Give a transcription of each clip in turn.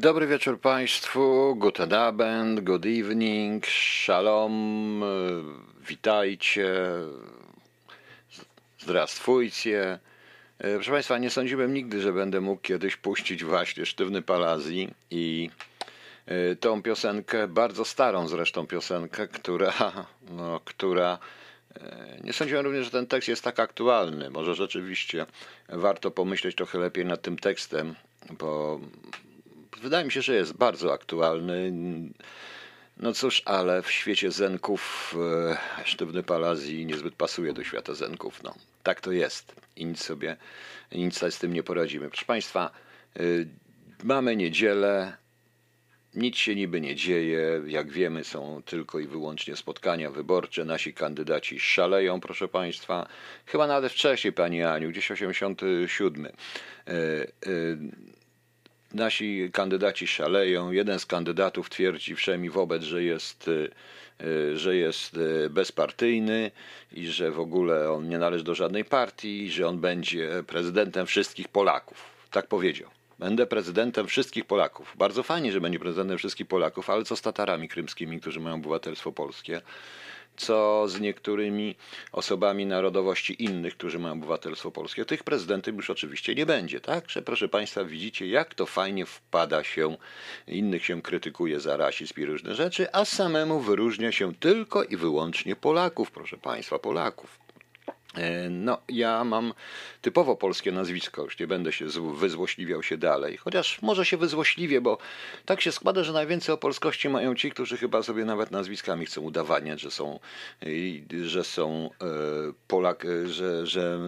Dobry wieczór Państwu, guten Abend, good evening, shalom, witajcie, zdrastwujcie. Proszę Państwa, nie sądziłem nigdy, że będę mógł kiedyś puścić właśnie Sztywny Palazji i e, tą piosenkę, bardzo starą zresztą piosenkę, która, no, która e, nie sądziłem również, że ten tekst jest tak aktualny. Może rzeczywiście warto pomyśleć trochę lepiej nad tym tekstem, bo wydaje mi się, że jest bardzo aktualny. No cóż, ale w świecie zenków e, sztywny Palazji niezbyt pasuje do świata zenków. No, tak to jest i nic sobie, nic sobie z tym nie poradzimy. Proszę Państwa, y, mamy niedzielę, nic się niby nie dzieje. Jak wiemy, są tylko i wyłącznie spotkania wyborcze. Nasi kandydaci szaleją, proszę Państwa. Chyba nawet wcześniej, Pani Aniu, gdzieś 87. Y, y, Nasi kandydaci szaleją. Jeden z kandydatów twierdzi wszemi wobec, że jest, y, y, że jest y, bezpartyjny i że w ogóle on nie należy do żadnej partii, i że on będzie prezydentem wszystkich Polaków. Tak powiedział. Będę prezydentem wszystkich Polaków. Bardzo fajnie, że będzie prezydentem wszystkich Polaków, ale co z Tatarami krymskimi, którzy mają obywatelstwo polskie? Co z niektórymi osobami narodowości innych, którzy mają obywatelstwo polskie. Tych prezydentem już oczywiście nie będzie, tak? Że proszę Państwa, widzicie, jak to fajnie wpada się, innych się krytykuje za rasizm i różne rzeczy, a samemu wyróżnia się tylko i wyłącznie Polaków, proszę Państwa, Polaków. E, No, ja mam typowo polskie nazwisko, już nie będę się zł- wyzłośliwiał się dalej, chociaż może się wyzłośliwię, bo tak się składa, że najwięcej o polskości mają ci, którzy chyba sobie nawet nazwiskami chcą udowadniać, że są, że są e, Polak, e, że, że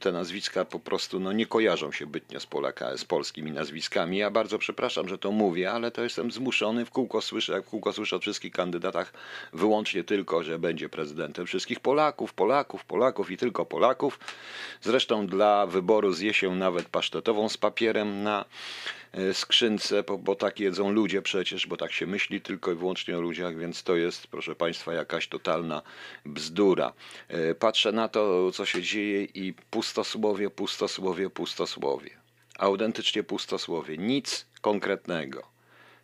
te nazwiska po prostu no, nie kojarzą się bytnio z, Polaka, z polskimi nazwiskami. Ja bardzo przepraszam, że to mówię, ale to jestem zmuszony, w kółko słyszę, jak w kółko słyszę o wszystkich kandydatach, wyłącznie tylko, że będzie prezydentem wszystkich Polaków, Polaków, Polaków i tylko Polaków. Zresztą dla wyboru zje się nawet pasztetową z papierem na e, skrzynce, bo, bo tak jedzą ludzie przecież, bo tak się myśli tylko i wyłącznie o ludziach, więc to jest, proszę Państwa, jakaś totalna bzdura. E, Patrzę na to, co się dzieje i pustosłowie, pustosłowie, pustosłowie. Autentycznie pustosłowie. Nic konkretnego.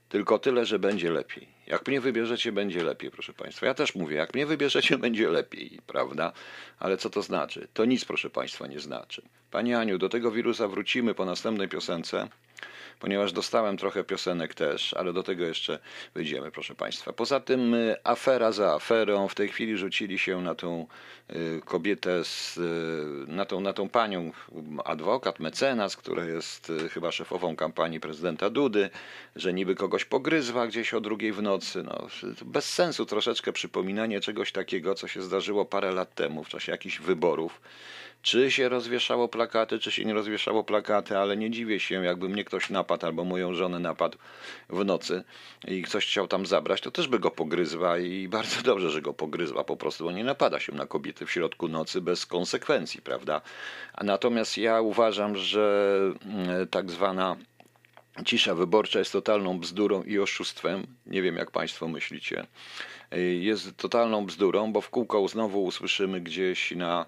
Tylko tyle, że będzie lepiej. Jak mnie wybierzecie, będzie lepiej, proszę Państwa. Ja też mówię, jak mnie wybierzecie, będzie lepiej, prawda? Ale co to znaczy? To nic, proszę Państwa, nie znaczy. Pani Aniu, do tego wirusa wrócimy po następnej piosence, ponieważ dostałem trochę piosenek też, ale do tego jeszcze wyjdziemy, proszę Państwa. Poza tym y, afera za aferą. W tej chwili rzucili się na tą y, kobietę, z, y, na, tą, na tą panią adwokat, mecenas, która jest chyba szefową kampanii prezydenta Dudy, że niby kogoś pogryzła gdzieś o drugiej w nocy. No, bez sensu troszeczkę przypominanie czegoś takiego, co się zdarzyło parę lat temu w czasie jakichś wyborów. Czy się rozwieszało plakaty, czy się nie rozwieszało plakaty, ale nie dziwię się, jakby mnie ktoś napadł albo moją żonę napadł w nocy i ktoś chciał tam zabrać, to też by go pogryzła i bardzo dobrze, że go pogryzła po prostu, bo nie napada się na kobiety w środku nocy bez konsekwencji, prawda? Natomiast ja uważam, że mm, tak zwana Cisza wyborcza jest totalną bzdurą i oszustwem. Nie wiem, jak Państwo myślicie. Jest totalną bzdurą, bo w kółko znowu usłyszymy gdzieś na,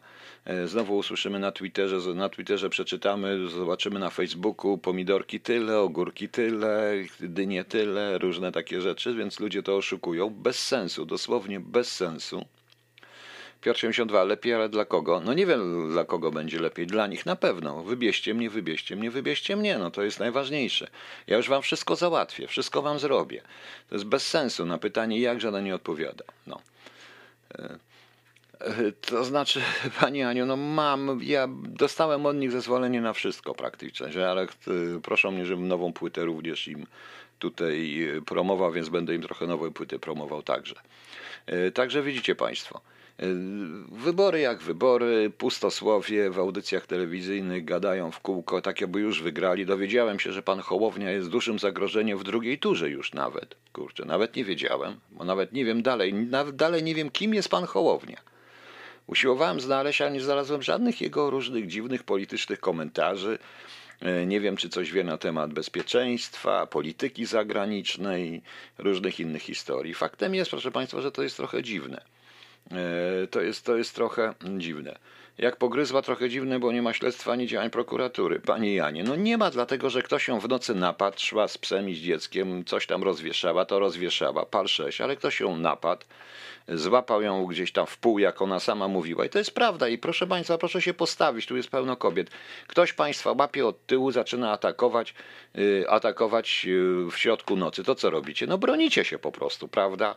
znowu usłyszymy na Twitterze, na Twitterze przeczytamy, zobaczymy na Facebooku pomidorki tyle, ogórki tyle, dynie tyle, różne takie rzeczy, więc ludzie to oszukują bez sensu, dosłownie bez sensu. Piotr 72, lepiej, ale dla kogo? No nie wiem, dla kogo będzie lepiej. Dla nich na pewno. Wybieźcie mnie, wybieźcie mnie, wybieźcie mnie. No to jest najważniejsze. Ja już wam wszystko załatwię, wszystko wam zrobię. To jest bez sensu. Na pytanie jak żaden nie odpowiada. No. E, e, To znaczy, Pani Aniu, no mam, ja dostałem od nich zezwolenie na wszystko praktycznie, że, ale e, proszą mnie, żebym nową płytę również im tutaj promował, więc będę im trochę nowej płyty promował także. Także widzicie Państwo, Wybory jak wybory, pustosłowie w audycjach telewizyjnych gadają w kółko, tak jakby już wygrali. Dowiedziałem się, że pan Hołownia jest dużym zagrożeniem w drugiej turze już nawet. Kurczę, nawet nie wiedziałem, bo nawet nie wiem dalej, nawet dalej nie wiem, kim jest pan Hołownia. Usiłowałem znaleźć, ale nie znalazłem żadnych jego różnych dziwnych politycznych komentarzy. E, nie wiem, czy coś wie na temat bezpieczeństwa, polityki zagranicznej, różnych innych historii. Faktem jest, proszę Państwa, że to jest trochę dziwne. E, to jest, to jest trochę dziwne. Jak pogryzła, trochę dziwne, bo nie ma śledztwa ani działań prokuratury. Panie Janie, no nie ma, dlatego że ktoś ją w nocy napadł, szła z psem i z dzieckiem, coś tam rozwieszała, to rozwieszała, par 6, ale ktoś ją napadł złapał ją gdzieś tam w pół, jak ona sama mówiła. I to jest prawda. I proszę Państwa, proszę się postawić, tu jest pełno kobiet. Ktoś Państwa łapie od tyłu, zaczyna atakować, yy, atakować yy, w środku nocy. To co robicie? No bronicie się po prostu, prawda?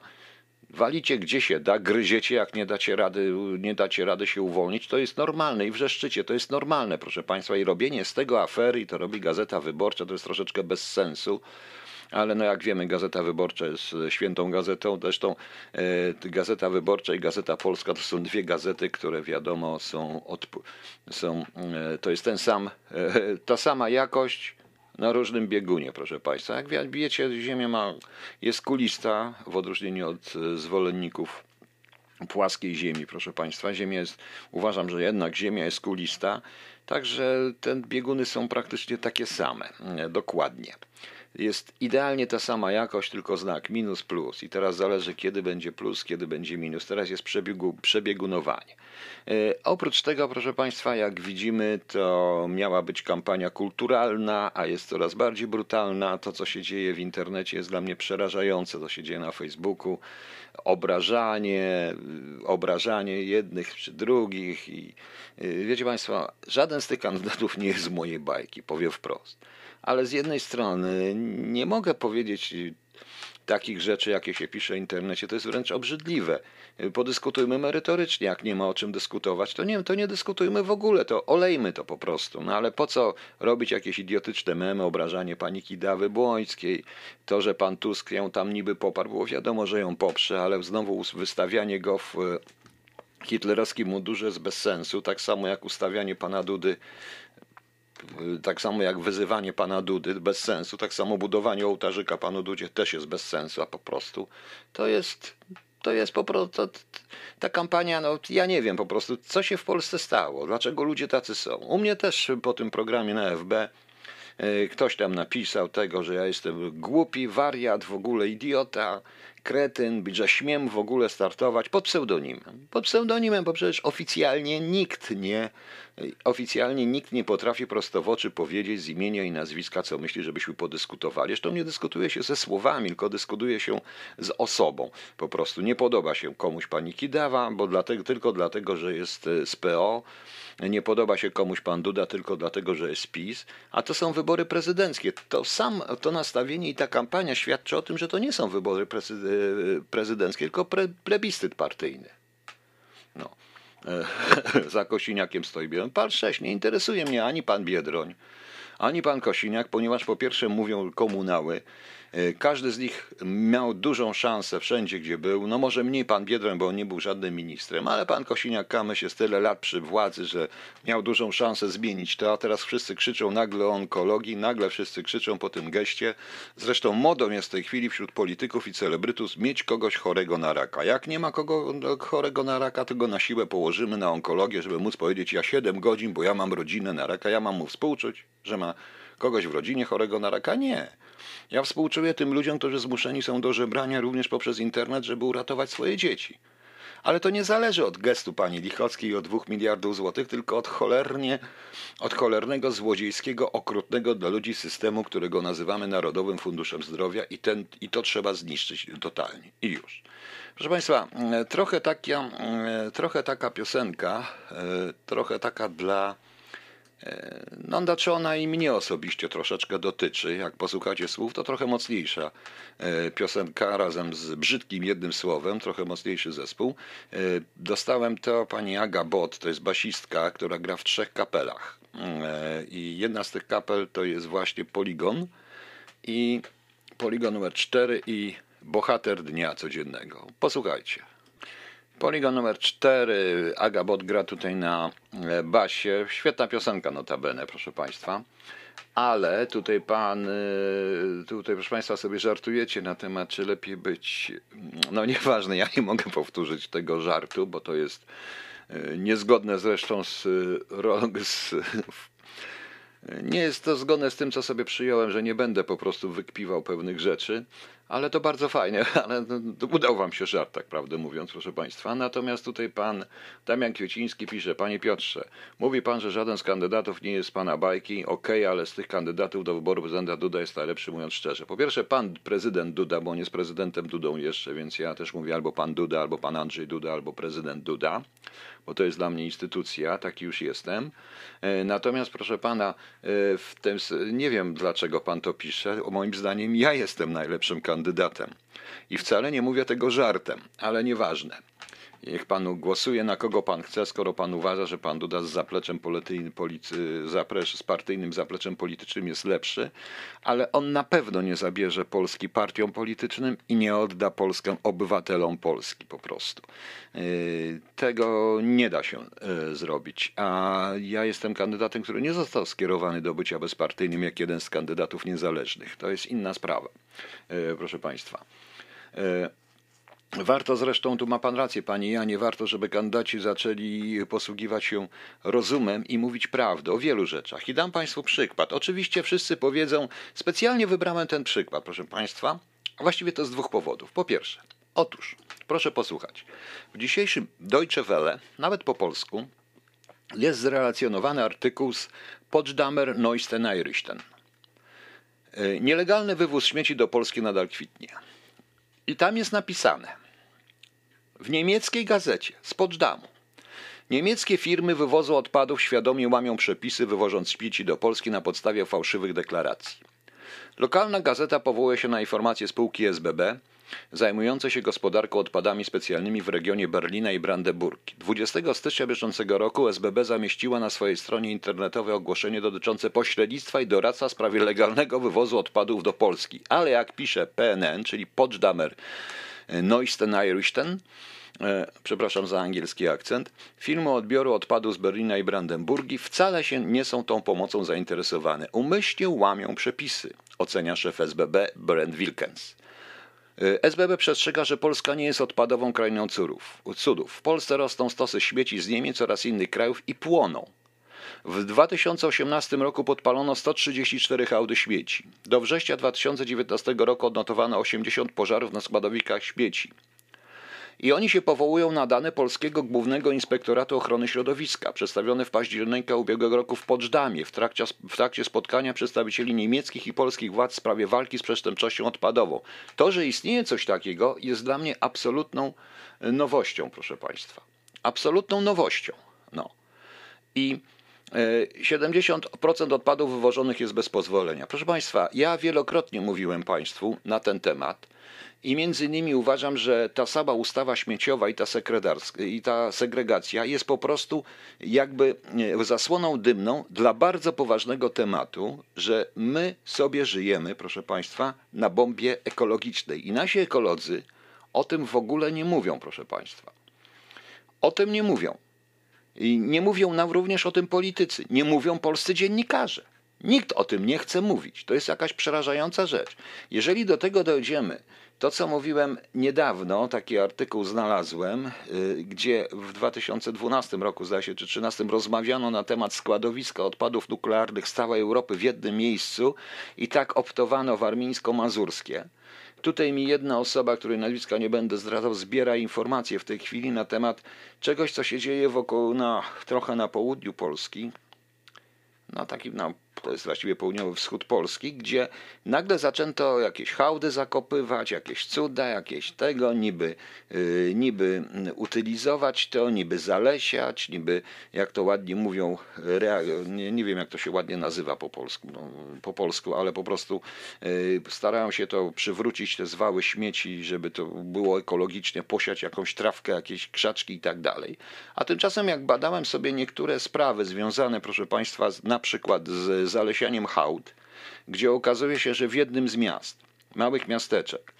Walicie gdzie się da, gryziecie, jak nie dacie rady, nie dacie rady się uwolnić, to jest normalne i wrzeszczycie, to jest normalne, proszę Państwa. I robienie z tego afery, to robi Gazeta Wyborcza, to jest troszeczkę bez sensu ale no jak wiemy, Gazeta Wyborcza jest świętą gazetą. Zresztą e, Gazeta Wyborcza i Gazeta Polska to są dwie gazety, które wiadomo są, są e, to jest ten sam, e, ta sama jakość na różnym biegunie, proszę Państwa. Jak wiecie, Ziemia ma, jest kulista w odróżnieniu od zwolenników płaskiej Ziemi, proszę Państwa. Ziemia jest, uważam, że jednak Ziemia jest kulista, także te bieguny są praktycznie takie same, dokładnie jest idealnie ta sama jakość, tylko znak minus plus. I teraz zależy, kiedy będzie plus, kiedy będzie minus. Teraz jest przebiegu, przebiegunowanie. E, oprócz tego, proszę Państwa, jak widzimy, to miała być kampania kulturalna, a jest coraz bardziej brutalna. To, co się dzieje w internecie, jest dla mnie przerażające. To się dzieje na Facebooku. Obrażanie, obrażanie jednych czy drugich. I e, wiecie Państwo, żaden z tych kandydatów nie jest z mojej bajki, powiem wprost ale z jednej strony nie mogę powiedzieć takich rzeczy, jakie się pisze w internecie, to jest wręcz obrzydliwe. Podyskutujmy merytorycznie, jak nie ma o czym dyskutować, to nie, to nie dyskutujmy w ogóle, to olejmy to po prostu. No ale po co robić jakieś idiotyczne memy, obrażanie pani Kidawy Błońskiej, to, że pan Tusk ją tam niby poparł, było wiadomo, że ją poprze, ale znowu wystawianie go w hitlerowskim mundurze jest bez sensu, tak samo jak ustawianie pana Dudy tak samo jak wyzywanie pana Dudy bez sensu, tak samo budowanie ołtarzyka panu Dudzie też jest bez sensu, a po prostu to jest, to jest po prostu, ta kampania, no ja nie wiem po prostu, co się w Polsce stało, dlaczego ludzie tacy są. U mnie też po tym programie na FB e, ktoś tam napisał tego, że ja jestem głupi, wariat, w ogóle idiota, kretyn, że śmiem w ogóle startować pod pseudonimem. Pod pseudonimem, bo przecież oficjalnie nikt nie, oficjalnie nikt nie potrafi prosto w oczy powiedzieć z imienia i nazwiska, co myśli, żebyśmy podyskutowali. Zresztą nie dyskutuje się ze słowami, tylko dyskutuje się z osobą. Po prostu nie podoba się komuś pani Kidawa, bo dlatego, tylko dlatego, że jest z PO, nie podoba się komuś pan Duda tylko dlatego, że jest PiS, a to są wybory prezydenckie. To sam to nastawienie i ta kampania świadczy o tym, że to nie są wybory prezydenckie, tylko pre, plebiscyt partyjny. No. Za Kosiniakiem stoi Biedroń. Pan 6, nie interesuje mnie ani pan Biedroń, ani pan Kosiniak, ponieważ po pierwsze mówią komunały, E, każdy z nich miał dużą szansę wszędzie, gdzie był. No może mniej pan Biedroń, bo on nie był żadnym ministrem, ale pan Kosiniak-Kamysz jest tyle lat przy władzy, że miał dużą szansę zmienić to, a teraz wszyscy krzyczą nagle o onkologii, nagle wszyscy krzyczą po tym geście. Zresztą modą jest w tej chwili wśród polityków i celebrytów mieć kogoś chorego na raka. Jak nie ma kogo chorego na raka, to go na siłę położymy na onkologię, żeby móc powiedzieć, ja 7 godzin, bo ja mam rodzinę na raka, ja mam mu współczuć, że ma kogoś w rodzinie chorego na raka? Nie. Ja współczuję tym ludziom, którzy zmuszeni są do żebrania również poprzez internet, żeby uratować swoje dzieci. Ale to nie zależy od gestu pani Lichockiej od dwóch miliardów złotych, tylko od cholernie, od cholernego, złodziejskiego, okrutnego dla ludzi systemu, którego nazywamy Narodowym Funduszem Zdrowia i, ten, i to trzeba zniszczyć totalnie. I już. Proszę Państwa, trochę taka, trochę taka piosenka, trochę taka dla no, znaczy ona i mnie osobiście troszeczkę dotyczy. Jak posłuchacie słów, to trochę mocniejsza e, piosenka razem z brzydkim jednym słowem, trochę mocniejszy zespół. E, dostałem to pani Aga Bot, to jest basistka, która gra w trzech kapelach. E, I jedna z tych kapel to jest właśnie Poligon i Poligon numer 4 i Bohater Dnia Codziennego. Posłuchajcie. Poligon numer 4. Aga Bot gra tutaj na e, basie. Świetna piosenka notabene, proszę Państwa. Ale tutaj pan, e, tutaj proszę Państwa sobie żartujecie na temat, czy lepiej być, no nieważne, ja nie mogę powtórzyć tego żartu, bo to jest e, niezgodne zresztą z, z nie jest to zgodne z tym, co sobie przyjąłem, że nie będę po prostu wykpiwał pewnych rzeczy, ale to bardzo fajnie, ale udał wam się żart, tak prawdę mówiąc, proszę państwa. Natomiast tutaj pan Damian Kwieciński pisze, panie Piotrze, mówi pan, że żaden z kandydatów nie jest pana bajki, okej, okay, ale z tych kandydatów do wyboru prezydenta Duda jest najlepszy, mówiąc szczerze. Po pierwsze, pan prezydent Duda, bo on jest prezydentem Dudą jeszcze, więc ja też mówię albo pan Duda, albo pan Andrzej Duda, albo prezydent Duda, bo to jest dla mnie instytucja, taki już jestem. E, natomiast, proszę pana, e, w tym, nie wiem dlaczego pan to pisze, moim zdaniem ja jestem najlepszym kandydatem kandydatem. I wcale nie mówię tego żartem, ale nieważne. Niech panu głosuje na kogo pan chce, skoro pan uważa, że pan Duda z zapleczem z partyjnym zapleczem politycznym jest lepszy, ale on na pewno nie zabierze Polski partiom politycznym i nie odda Polskę obywatelom Polski po prostu. Yy, tego nie da się yy, zrobić. A ja jestem kandydatem, który nie został skierowany do bycia bezpartyjnym jak jeden z kandydatów niezależnych. To jest inna sprawa, yy, proszę państwa. Warto zresztą, tu ma pan rację, panie Janie, warto, żeby kandydaci zaczęli posługiwać się rozumem i mówić prawdę o wielu rzeczach. I dam państwu przykład. Oczywiście wszyscy powiedzą, specjalnie wybrałem ten przykład, proszę państwa. Właściwie to z dwóch powodów. Po pierwsze, otóż, proszę posłuchać. W dzisiejszym Deutsche Welle, nawet po polsku, jest zrelacjonowany artykuł z Potsdamer Nachrichten. E, nielegalny wywóz śmieci do Polski nadal kwitnie. I tam jest napisane w niemieckiej gazecie z Potsdamu. Niemieckie firmy wywozu odpadów świadomie łamią przepisy, wywożąc śmieci do Polski na podstawie fałszywych deklaracji. Lokalna gazeta powołuje się na informacje spółki SBB, zajmujące się gospodarką odpadami specjalnymi w regionie Berlina i Brandenburgii. 20 stycznia bieżącego roku SBB zamieściła na swojej stronie internetowej ogłoszenie dotyczące pośrednictwa i doradztwa w sprawie legalnego wywozu odpadów do Polski. Ale jak pisze PNN, czyli Potsdamer Neuesten Nachrichten, e, przepraszam za angielski akcent, firmy odbioru odpadów z Berlina i Brandenburgii wcale się nie są tą pomocą zainteresowane. Umyślnie łamią przepisy, ocenia szef SBB Brent Wilkens. Y, SBB przestrzega, że Polska nie jest odpadową krainą cudów. cudów. W Polsce rosną stosy śmieci z Niemiec oraz innych krajów i płoną. W 2018 roku podpalono 134 hałdy śmieci. Do września 2019 roku odnotowano 80 pożarów na składowiskach śmieci. I oni się powołują na dane Polskiego Głównego Inspektoratu Ochrony Środowiska, przedstawione w październiku ubiegłego roku w Poczdamie, w trakcie, w trakcie spotkania przedstawicieli niemieckich i polskich władz w sprawie walki z przestępczością odpadową. To, że istnieje coś takiego, jest dla mnie absolutną e, nowością, proszę Państwa. Absolutną nowością. No. I 70% e, odpadów wywożonych jest bez pozwolenia. Proszę Państwa, ja wielokrotnie mówiłem Państwu na ten temat i między innymi uważam, że ta sama ustawa śmieciowa i ta, i ta segregacja jest po prostu jakby zasłoną dymną dla bardzo poważnego tematu, że my sobie żyjemy, proszę Państwa, na bombie ekologicznej. I nasi ekolodzy o tym w ogóle nie mówią, proszę Państwa. O tym nie mówią. I nie mówią nam również o tym politycy, nie mówią polscy dziennikarze. Nikt o tym nie chce mówić. To jest jakaś przerażająca rzecz. Jeżeli do tego dojdziemy, to, co mówiłem niedawno, taki artykuł znalazłem, y, gdzie w 2012 roku, zdaje się, czy 2013 rozmawiano na temat składowiska odpadów nuklearnych z całej Europy w jednym miejscu i tak optowano warmińsko-mazurskie. Tutaj mi jedna osoba, której nazwiska nie będę zdradzał, zbiera informacje w tej chwili na temat czegoś, co się dzieje wokół, na, trochę na południu Polski, na takim na to jest właściwie południowy wschód Polski, gdzie nagle zaczęto jakieś hałdy zakopywać, jakieś cuda, jakieś tego, niby, yy, niby utylizować to, niby zalesiać, niby, jak to ładnie mówią, nie, nie wiem jak to się ładnie nazywa po polsku, no, po polsku ale po prostu yy, starają się to przywrócić, te zwały śmieci, żeby to było ekologicznie, posiać jakąś trawkę, jakieś krzaczki i tak dalej. A tymczasem jak badałem sobie niektóre sprawy związane, proszę Państwa, na przykład z zalesianiem hałd, gdzie okazuje się, że w jednym z miast, małych miasteczek,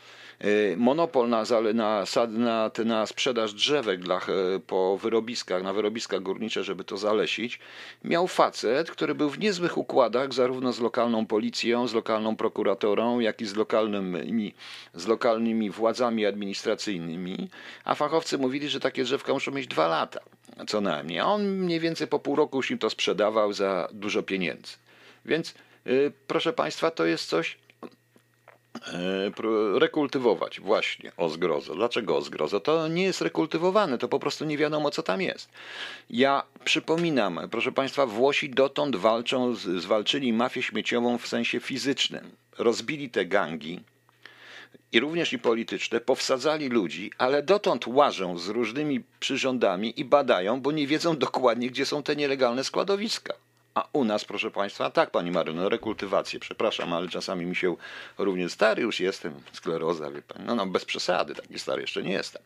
y, monopol na, na, na, na sprzedaż drzewek dla, e, po wyrobiskach, na wyrobiska górnicze, żeby to zalesić, miał facet, który był w niezłych układach zarówno z lokalną policją, z lokalną prokuratorą, jak i z lokalnymi, z lokalnymi władzami administracyjnymi, a fachowcy mówili, że takie drzewka muszą mieć dwa lata, co najmniej. A on mniej więcej po pół roku już im to sprzedawał za dużo pieniędzy. Więc y, proszę Państwa, to jest coś pro- rekultywować właśnie o zgrozę. Dlaczego o zgrozę? To nie jest rekultywowane, to po prostu nie wiadomo, co tam jest. Ja przypominam, proszę Państwa, Włosi dotąd walczą, zwalczyli mafię śmieciową w sensie fizycznym. Rozbili te gangi, i również i polityczne, powsadzali ludzi, ale dotąd łażą z różnymi przyrządami i badają, bo nie wiedzą dokładnie, gdzie są te nielegalne składowiska. A u nas, proszę Państwa, tak Pani Maryno, rekultywację, przepraszam, ale czasami mi się również stary już jestem, skleroza, wie Pani, no, no bez przesady, taki stary jeszcze nie jestem.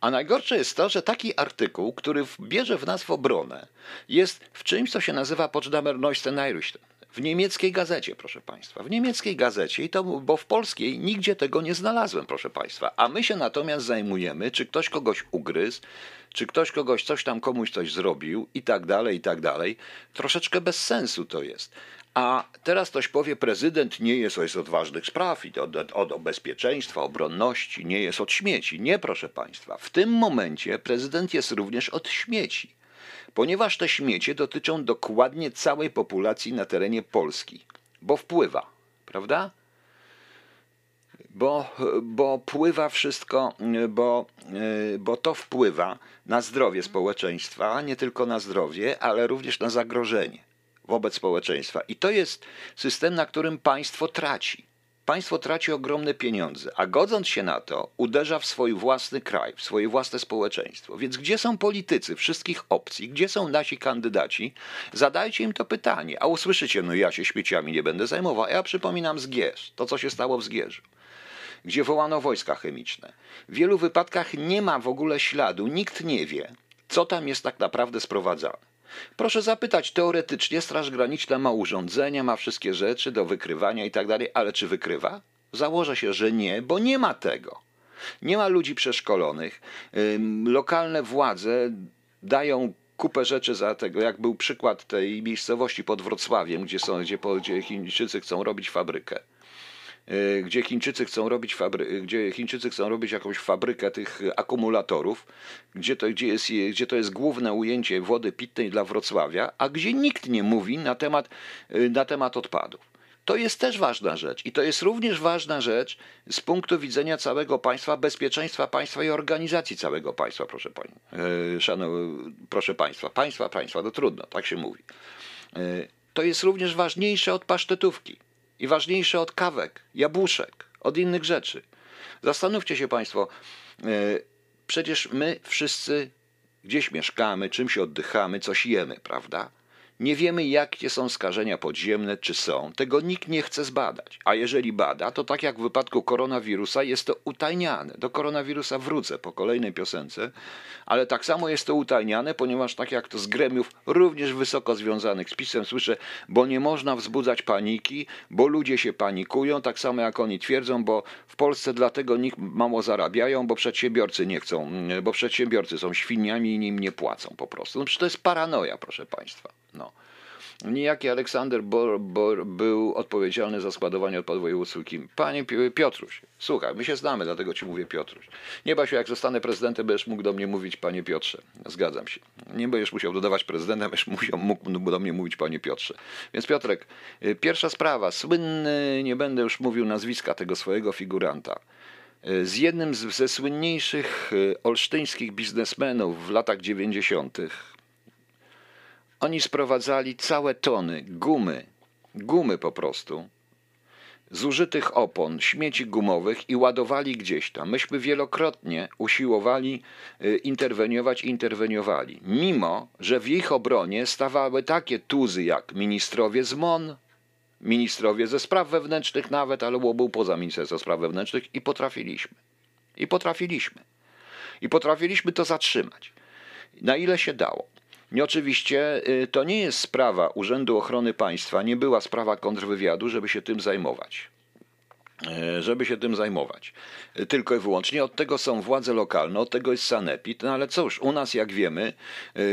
A najgorsze jest to, że taki artykuł, który bierze w nas w obronę, jest w czymś, co się nazywa Potsdamer Nachrichten. W niemieckiej gazecie, proszę Państwa. W niemieckiej gazecie, i to, bo w polskiej nigdzie tego nie znalazłem, proszę Państwa. A my się natomiast zajmujemy, czy ktoś kogoś ugryzł, czy ktoś kogoś coś tam komuś coś zrobił i tak dalej, i tak dalej. Troszeczkę bez sensu to jest. A teraz ktoś powie, prezydent nie jest od ważnych spraw i od, od, od bezpieczeństwa, obronności, nie jest od śmieci. Nie, proszę Państwa. W tym momencie prezydent jest również od śmieci, ponieważ te śmiecie dotyczą dokładnie całej populacji na terenie Polski, bo wpływa, prawda? Bo, bo pływa wszystko, bo, bo to wpływa na zdrowie społeczeństwa, nie tylko na zdrowie, ale również na zagrożenie wobec społeczeństwa. I to jest system, na którym państwo traci. Państwo traci ogromne pieniądze, a godząc się na to, uderza w swój własny kraj, w swoje własne społeczeństwo. Więc gdzie są politycy wszystkich opcji, gdzie są nasi kandydaci? Zadajcie im to pytanie, a usłyszycie, no ja się śmieciami nie będę zajmował. Ja przypominam Zgierz, to co się stało w Zgierzu gdzie wołano wojska chemiczne. W wielu wypadkach nie ma w ogóle śladu, nikt nie wie, co tam jest tak naprawdę sprowadzane. Proszę zapytać, teoretycznie Straż Graniczna ma urządzenia, ma wszystkie rzeczy do wykrywania i tak dalej, ale czy wykrywa? Założę się, że nie, bo nie ma tego. Nie ma ludzi przeszkolonych. Lokalne władze dają kupę rzeczy za tego, jak był przykład tej miejscowości pod Wrocławiem, gdzie, są, gdzie, gdzie Chińczycy chcą robić fabrykę gdzie Chińczycy chcą robić fabry, gdzie Chińczycy chcą robić jakąś fabrykę tych akumulatorów, gdzie to, gdzie, jest, gdzie to jest główne ujęcie wody pitnej dla Wrocławia, a gdzie nikt nie mówi na temat, y, na temat odpadów. To jest też ważna rzecz i to jest również ważna rzecz z punktu widzenia całego państwa, bezpieczeństwa państwa i organizacji całego państwa, proszę pani. Proszę państwa, państwa, państwa, to trudno, tak się mówi. To jest również ważniejsze od pasztetówki i ważniejsze od kawek, jabłuszek, od innych rzeczy. Zastanówcie się Państwo, e, przecież my wszyscy gdzieś mieszkamy, czymś oddychamy, coś jemy, prawda? Nie wiemy, jakie są skażenia podziemne, czy są. Tego nikt nie chce zbadać. A jeżeli bada, to tak jak w wypadku koronawirusa jest to utajniane. Do koronawirusa wrócę po kolejnej piosence, ale tak samo jest to utajniane, ponieważ tak jak to z gremiów również wysoko związanych z PiSem słyszę, bo nie można wzbudzać paniki, bo ludzie się panikują, tak samo jak oni twierdzą, bo w Polsce dlatego nikt mało zarabiają, bo przedsiębiorcy nie chcą, mm, bo przedsiębiorcy są świniami i im nie płacą po prostu. No przecież to jest paranoja, proszę Państwa. No. Niejaki Aleksander Bor, Bor był odpowiedzialny za składowanie odpadów województw Kim. Panie Pi- Piotruś, słuchaj, my się znamy, dlatego ci mówię Piotruś. Nie bać się, jak zostanę prezydentem, będziesz mógł do mnie mówić panie Piotrze. Zgadzam się. Nie będziesz musiał dodawać prezydenta, będziesz musiał, mógł do mnie mówić panie Piotrze. Więc Piotrek, y, pierwsza sprawa, słynny, nie będę już mówił nazwiska tego swojego figuranta, y, z jednym z, ze słynniejszych y, olsztyńskich biznesmenów w latach 90. Oni sprowadzali całe tony gumy, gumy po prostu, zużytych opon, śmieci gumowych i ładowali gdzieś tam. Myśmy wielokrotnie usiłowali y, interweniować interweniowali, mimo że w ich obronie stawały takie tuzy jak ministrowie z MON, ministrowie ze spraw wewnętrznych nawet, ale był poza Ministerstwem Spraw Wewnętrznych i potrafiliśmy. I potrafiliśmy. I potrafiliśmy to zatrzymać. Na ile się dało. I oczywiście y, to nie jest sprawa Urzędu Ochrony Państwa, nie była sprawa kontrwywiadu, żeby się tym zajmować. e, żeby się tym zajmować. E, Tylko i wyłącznie od tego są władze lokalne, od tego jest sanepid, no ale cóż, u nas jak wiemy,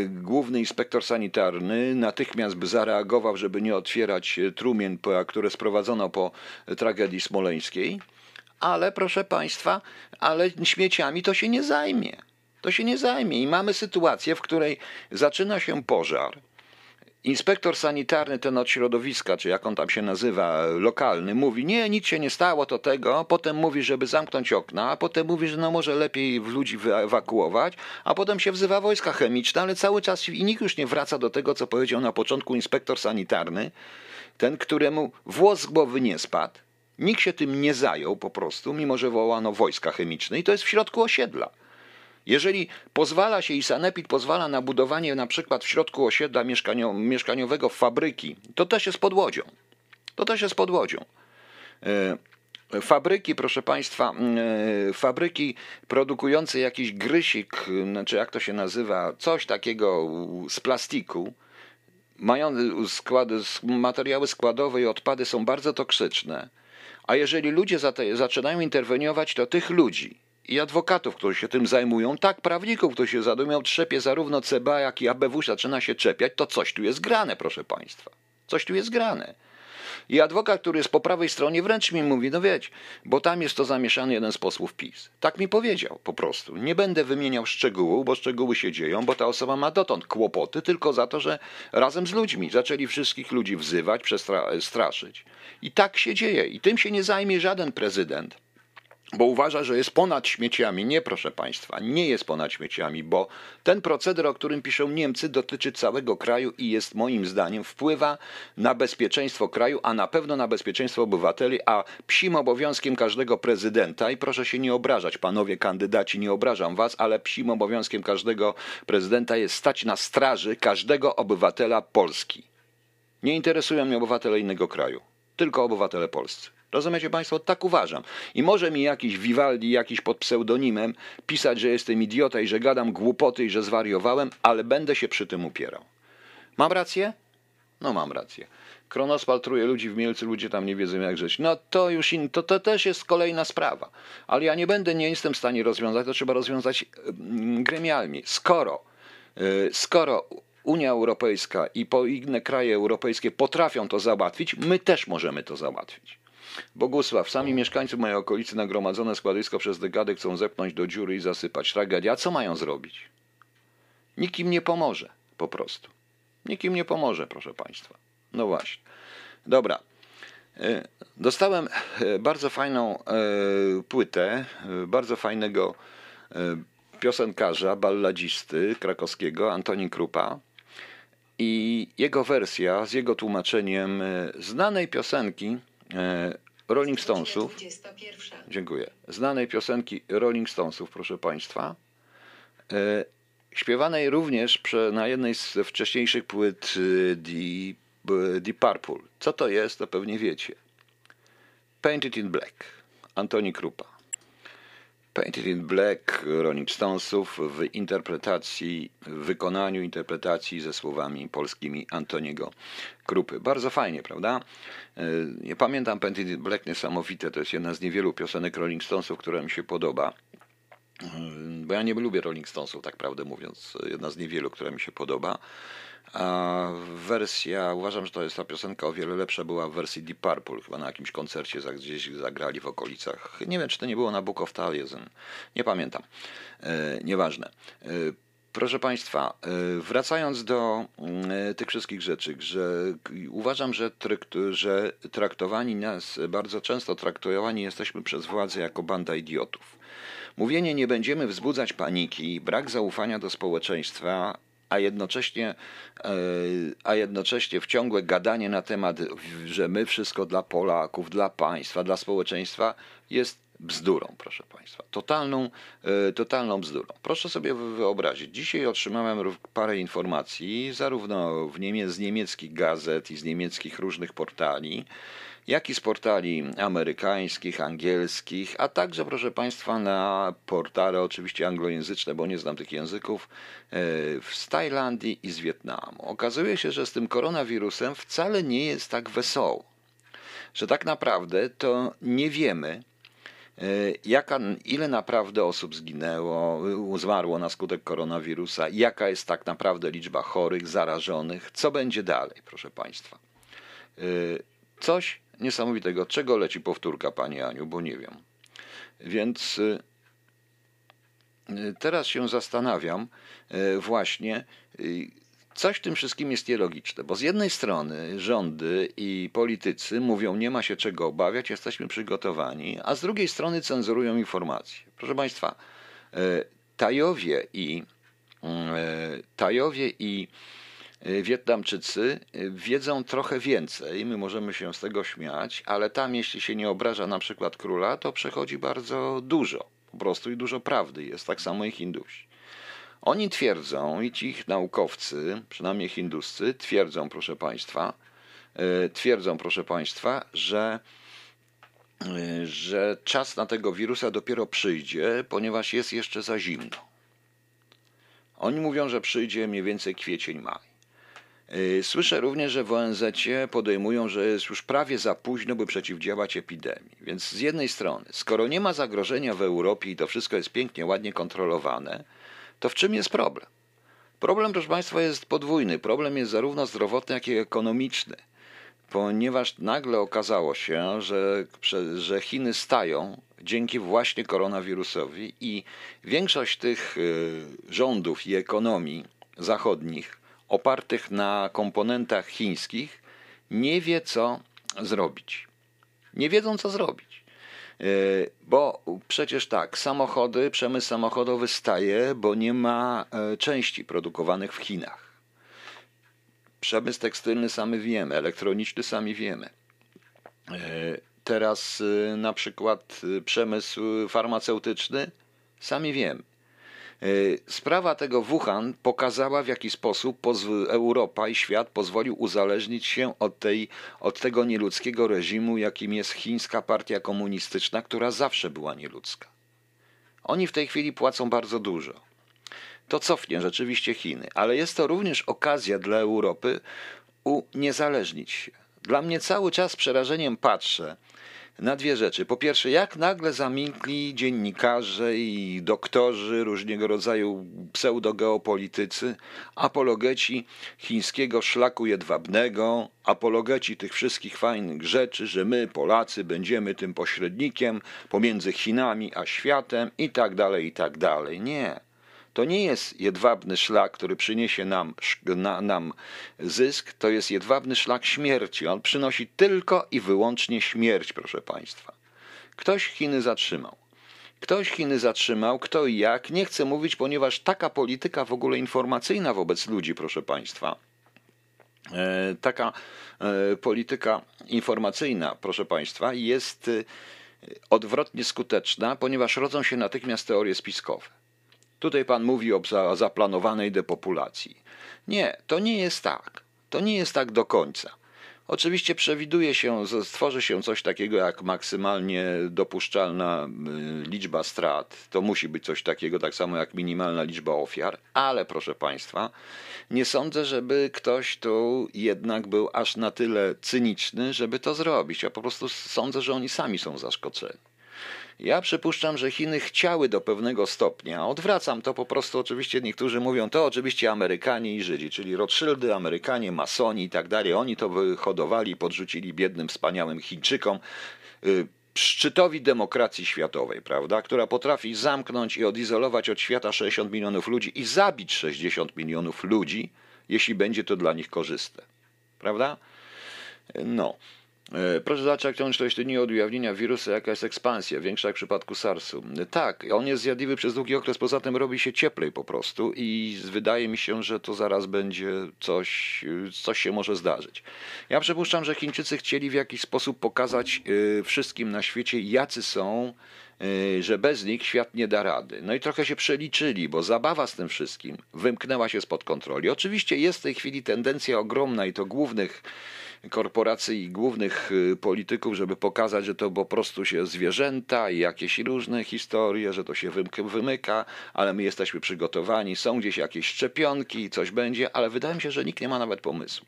główny inspektor sanitarny natychmiast by zareagował, żeby nie otwierać trumien, które sprowadzono po tragedii smoleńskiej, ale proszę Państwa, ale śmieciami to się nie zajmie. To się nie zajmie i mamy sytuację, w której zaczyna się pożar. Inspektor sanitarny, ten od środowiska, czy jak on tam się nazywa, lokalny, mówi, nie, nic się nie stało, to tego, potem mówi, żeby zamknąć okna, a potem mówi, że no może lepiej ludzi wyewakuować, a potem się wzywa wojska chemiczne, ale cały czas i nikt już nie wraca do tego, co powiedział na początku inspektor sanitarny, ten, któremu włos z głowy nie spadł, nikt się tym nie zajął po prostu, mimo że wołano wojska chemiczne i to jest w środku osiedla. Jeżeli pozwala się i sanepid pozwala na budowanie na przykład w środku osiedla mieszkanio, mieszkaniowego fabryki, to też jest pod łodzią. To też jest pod łodzią. E, Fabryki, proszę Państwa, e, fabryki produkujące jakiś grysik, znaczy jak to się nazywa, coś takiego z plastiku, mają składy, materiały składowe i odpady są bardzo toksyczne. A jeżeli ludzie zaczynają interweniować, to tych ludzi i adwokatów, którzy się tym zajmują, tak, prawników, którzy się zadumą, trzepie zarówno CBA, jak i ABW zaczyna się czepiać, to coś tu jest grane, proszę Państwa. Coś tu jest grane. I adwokat, który jest po prawej stronie, wręcz mi mówi, no wiecie, bo tam jest to zamieszany jeden z posłów PiS. Tak mi powiedział po prostu. Nie będę wymieniał szczegółów, bo szczegóły się dzieją, bo ta osoba ma dotąd kłopoty tylko za to, że razem z ludźmi zaczęli wszystkich ludzi wzywać, przestraszyć. I tak się dzieje. I tym się nie zajmie żaden prezydent bo uważa, że jest ponad śmieciami. Nie, proszę Państwa, nie jest ponad śmieciami, bo ten proceder, o którym piszą Niemcy, dotyczy całego kraju i jest moim zdaniem wpływa na bezpieczeństwo kraju, a na pewno na bezpieczeństwo obywateli, a psim obowiązkiem każdego prezydenta, i proszę się nie obrażać, panowie kandydaci, nie obrażam was, ale psim obowiązkiem każdego prezydenta jest stać na straży każdego obywatela Polski. Nie interesują mnie obywatele innego kraju, tylko obywatele polscy. Rozumiecie Państwo? Tak uważam. I może mi jakiś Vivaldi, jakiś pod pseudonimem pisać, że jestem idiota i że gadam głupoty i że zwariowałem, ale będę się przy tym upierał. Mam rację? No mam rację. Kronos paltruje ludzi w Mielcu, ludzie tam nie wiedzą jak żyć. No to już in, to, to też jest kolejna sprawa. Ale ja nie będę, nie jestem w stanie rozwiązać, to trzeba rozwiązać mm, gremialnie. Skoro, yy, skoro Unia Europejska i inne kraje europejskie potrafią to załatwić, my też możemy to załatwić. Bogusław, sami mieszkańcy mojej okolicy nagromadzone składowisko przez dekadę chcą zepchnąć do dziury i zasypać. Tragedia. Co mają zrobić? Nikt im nie pomoże, po prostu. Nikt im nie pomoże, proszę Państwa. No właśnie. Dobra. E, Dostałem e, bardzo fajną e, płytę, bardzo fajnego piosenkarza, balladzisty krakowskiego, Antoni Krupa. I jego wersja z jego tłumaczeniem znanej piosenki Rolling Stonesów. Dziękuję. Znanej piosenki Rolling Stonesów, proszę Państwa. E, śpiewanej również na jednej z wcześniejszych płyt The, The Purple. Co to jest, to pewnie wiecie. Painted in Black. Antoni Krupa. Painted in Black Rolling Stonesów w interpretacji, w wykonaniu interpretacji ze słowami polskimi Antoniego Krupy. Bardzo fajnie, prawda? Ja pamiętam Painted in Black niesamowite, to jest jedna z niewielu piosenek Rolling Stonesów, która mi się podoba. Bo ja nie lubię Rolling Stonesów, tak prawdę mówiąc. Jedna z niewielu, która mi się podoba. A wersja, uważam, że to jest ta piosenka o wiele lepsza była w wersji Deep Purple, chyba na jakimś koncercie gdzieś zagrali w okolicach. Nie wiem, czy to nie było na Book of Taliesin. Nie pamiętam. E, nieważne. E, proszę Państwa, e, wracając do tych wszystkich rzeczy, że uważam, że, że traktowani nas, bardzo często traktowani jesteśmy przez władze jako banda idiotów. Mówienie nie będziemy wzbudzać paniki, brak zaufania do społeczeństwa, a jednocześnie, a jednocześnie w ciągłe gadanie na temat, że my wszystko dla Polaków, dla państwa, dla społeczeństwa jest bzdurą, proszę Państwa. Totalną, totalną bzdurą. Proszę sobie wyobrazić. Dzisiaj otrzymałem parę informacji, zarówno w niemie z niemieckich gazet i z niemieckich różnych portali, jak i z portali amerykańskich, angielskich, a także, proszę Państwa, na portale oczywiście anglojęzyczne, bo nie znam tych języków, z Tajlandii i z Wietnamu. Okazuje się, że z tym koronawirusem wcale nie jest tak wesoło. że tak naprawdę to nie wiemy, e, jaka, ile naprawdę osób zginęło, zmarło na skutek koronawirusa, jaka jest tak naprawdę liczba chorych, zarażonych, co będzie dalej, proszę Państwa. E, coś niesamowitego. Czego leci powtórka, Pani Aniu, bo nie wiem. Więc e, teraz się zastanawiam właśnie, Coś w tym wszystkim jest nielogiczne, bo z jednej strony rządy i politycy mówią, nie ma się czego obawiać, jesteśmy przygotowani, a z drugiej strony cenzurują informacje. Proszę Państwa, Tajowie i, Tajowie i Wietnamczycy wiedzą trochę więcej, my możemy się z tego śmiać, ale tam, jeśli się nie obraża na przykład króla, to przechodzi bardzo dużo, po prostu i dużo prawdy jest, tak samo i Hindusi. Oni twierdzą, i ci ich naukowcy, przynajmniej hinduscy, twierdzą, proszę Państwa, e, twierdzą, proszę Państwa, że, że czas na tego wirusa dopiero przyjdzie, ponieważ jest jeszcze za zimno. Oni mówią, że przyjdzie mniej więcej kwiecień, maj. E, słyszę również, że w ONZ podejmują, że jest już prawie za późno, by przeciwdziałać epidemii. Więc z jednej strony, skoro nie ma zagrożenia w Europie i to wszystko jest pięknie, ładnie kontrolowane, to w czym jest problem? Problem, proszę Państwa, jest podwójny. Problem jest zarówno zdrowotny, jak i ekonomiczny, ponieważ nagle okazało się, że, że Chiny stają dzięki właśnie koronawirusowi i większość tych y, rządów i ekonomii zachodnich opartych na komponentach chińskich nie wie, co zrobić. Nie wiedzą, co zrobić. E, bo przecież tak, samochody, przemysł samochodowy staje, bo nie ma e, części produkowanych w Chinach. Przemysł tekstylny sami wiemy, elektroniczny sami wiemy. E, teraz na przykład przemysł farmaceutyczny sami wiemy. E, sprawa tego Wuhan pokazała, w jaki sposób Europa i świat pozwolił uzależnić się od, tej, od tego nieludzkiego reżimu, jakim jest chińska partia komunistyczna, która zawsze była nieludzka. Oni w tej chwili płacą bardzo dużo. To cofnie rzeczywiście Chiny, ale jest to również okazja dla Europy uniezależnić się. Dla mnie cały czas przerażeniem patrzę, na dwie rzeczy. Po pierwsze, jak nagle zamilkli dziennikarze i doktorzy, różnego rodzaju pseudogeopolitycy, apologeci chińskiego szlaku jedwabnego, apologeci tych wszystkich fajnych rzeczy, że my, Polacy, będziemy tym pośrednikiem pomiędzy Chinami a światem i tak dalej, i tak dalej. Nie. To nie jest jedwabny szlak, który przyniesie nam, na, nam zysk, to jest jedwabny szlak śmierci. On przynosi tylko i wyłącznie śmierć, proszę Państwa. Ktoś Chiny zatrzymał. Ktoś Chiny zatrzymał, kto i jak, nie chcę mówić, ponieważ taka polityka w ogóle informacyjna wobec ludzi, proszę Państwa, e, taka e, polityka informacyjna, proszę Państwa, jest e, odwrotnie skuteczna, ponieważ rodzą się natychmiast teorie spiskowe. Tutaj pan mówi o zaplanowanej depopulacji. Nie, to nie jest tak. To nie jest tak do końca. Oczywiście przewiduje się, stworzy się coś takiego jak maksymalnie dopuszczalna y, liczba strat. To musi być coś takiego, tak samo jak minimalna liczba ofiar, ale proszę Państwa, nie sądzę, żeby ktoś tu jednak był aż na tyle cyniczny, żeby to zrobić. Ja po prostu sądzę, że oni sami są zaskoczeni. Ja przypuszczam, że Chiny chciały do pewnego stopnia, odwracam to po prostu, oczywiście niektórzy mówią, to oczywiście Amerykanie i Żydzi, czyli Rothschildy, Amerykanie, masoni i tak dalej, oni to wyhodowali, podrzucili biednym, wspaniałym Chińczykom, y, szczytowi demokracji światowej, prawda, która potrafi zamknąć i odizolować od świata 60 milionów ludzi i zabić 60 milionów ludzi, jeśli będzie to dla nich korzystne. Prawda? No. E, proszę zacząć to jeśli nie od ujawnienia wirusa, jaka jest ekspansja, większa jak w przypadku SARS-u. Tak, on jest zjadliwy przez długi okres, poza tym robi się cieplej po prostu i wydaje mi się, że to zaraz będzie coś, coś się może zdarzyć. Ja przypuszczam, że Chińczycy chcieli w jakiś sposób pokazać e, wszystkim na świecie, jacy są, e, że bez nich świat nie da rady. No i trochę się przeliczyli, bo zabawa z tym wszystkim wymknęła się spod kontroli. Oczywiście jest w tej chwili tendencja ogromna i to głównych korporacji i głównych y, polityków, żeby pokazać, że to po prostu się zwierzęta i jakieś różne historie, że to się wymyka, ale my jesteśmy przygotowani, są gdzieś jakieś szczepionki, coś będzie, ale wydaje mi się, że nikt nie ma nawet pomysłu.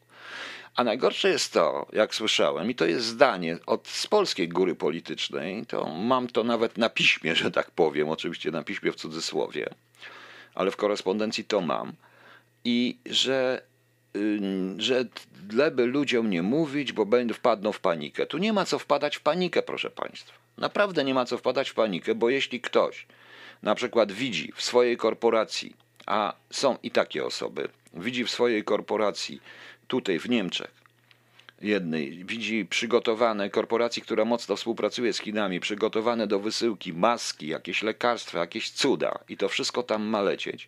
A najgorsze jest to, jak słyszałem, i to jest zdanie od z polskiej góry politycznej, to mam to nawet na piśmie, że tak powiem, oczywiście na piśmie w cudzysłowie, ale w korespondencji to mam, i że że leby ludziom nie mówić, bo wpadną w panikę. Tu nie ma co wpadać w panikę, proszę Państwa. Naprawdę nie ma co wpadać w panikę, bo jeśli ktoś na przykład widzi w swojej korporacji, a są i takie osoby, widzi w swojej korporacji tutaj w Niemczech, jednej widzi przygotowane korporacji, która mocno współpracuje z Chinami, przygotowane do wysyłki maski, jakieś lekarstwa, jakieś cuda i to wszystko tam ma lecieć,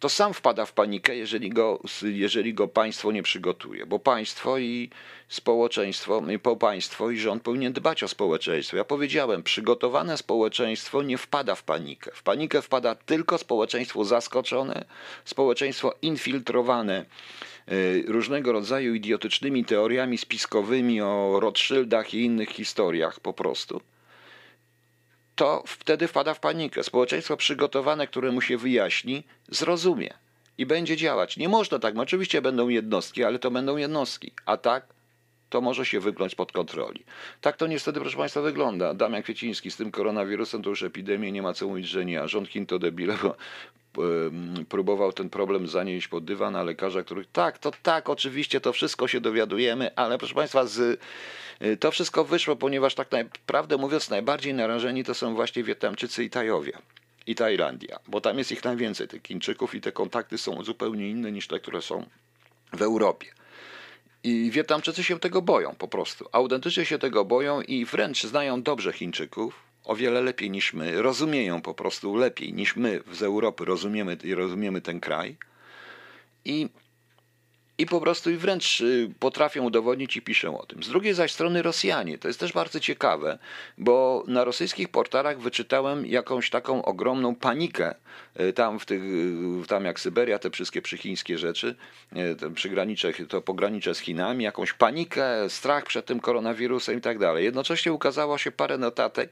to sam wpada w panikę, jeżeli go, jeżeli go państwo nie przygotuje, bo państwo i społeczeństwo, po państwo i rząd powinien dbać o społeczeństwo. Ja powiedziałem, przygotowane społeczeństwo nie wpada w panikę. W panikę wpada tylko społeczeństwo zaskoczone, społeczeństwo infiltrowane y, różnego rodzaju idiotycznymi teoriami spiskowymi o Rothschildach i innych historiach po prostu to wtedy wpada w panikę. Społeczeństwo przygotowane, które mu się wyjaśni, zrozumie i będzie działać. Nie można tak, no oczywiście będą jednostki, ale to będą jednostki, a tak to może się wyglądać pod kontroli. Tak to niestety, proszę Państwa, wygląda. Damian Kwieciński z tym koronawirusem to już epidemię, nie ma co mówić, że nie, a rząd Chin to debile, bo próbował ten problem zanieść pod dywan, a lekarza, których tak, to tak, oczywiście to wszystko się dowiadujemy, ale proszę Państwa, z Y, to wszystko wyszło, ponieważ tak naprawdę mówiąc, najbardziej narażeni to są właśnie Wietnamczycy i Tajowie i Tajlandia, bo tam jest ich najwięcej, tych Chińczyków i te kontakty są zupełnie inne niż te, które są w Europie. I Wietnamczycy się tego boją po prostu. Autentycznie się tego boją i wręcz znają dobrze Chińczyków, o wiele lepiej niż my, rozumieją po prostu lepiej niż my z Europy rozumiemy, rozumiemy ten kraj. I i po prostu i wręcz y, potrafią udowodnić i piszą o tym. Z drugiej zaś strony Rosjanie, to jest też bardzo ciekawe, bo na rosyjskich portalach wyczytałem jakąś taką ogromną panikę y, tam w tych, y, tam jak Syberia, te wszystkie przychińskie rzeczy, przygranicze, to pogranicze z Chinami, jakąś panikę, strach przed tym koronawirusem i tak dalej. Jednocześnie ukazało się parę notatek,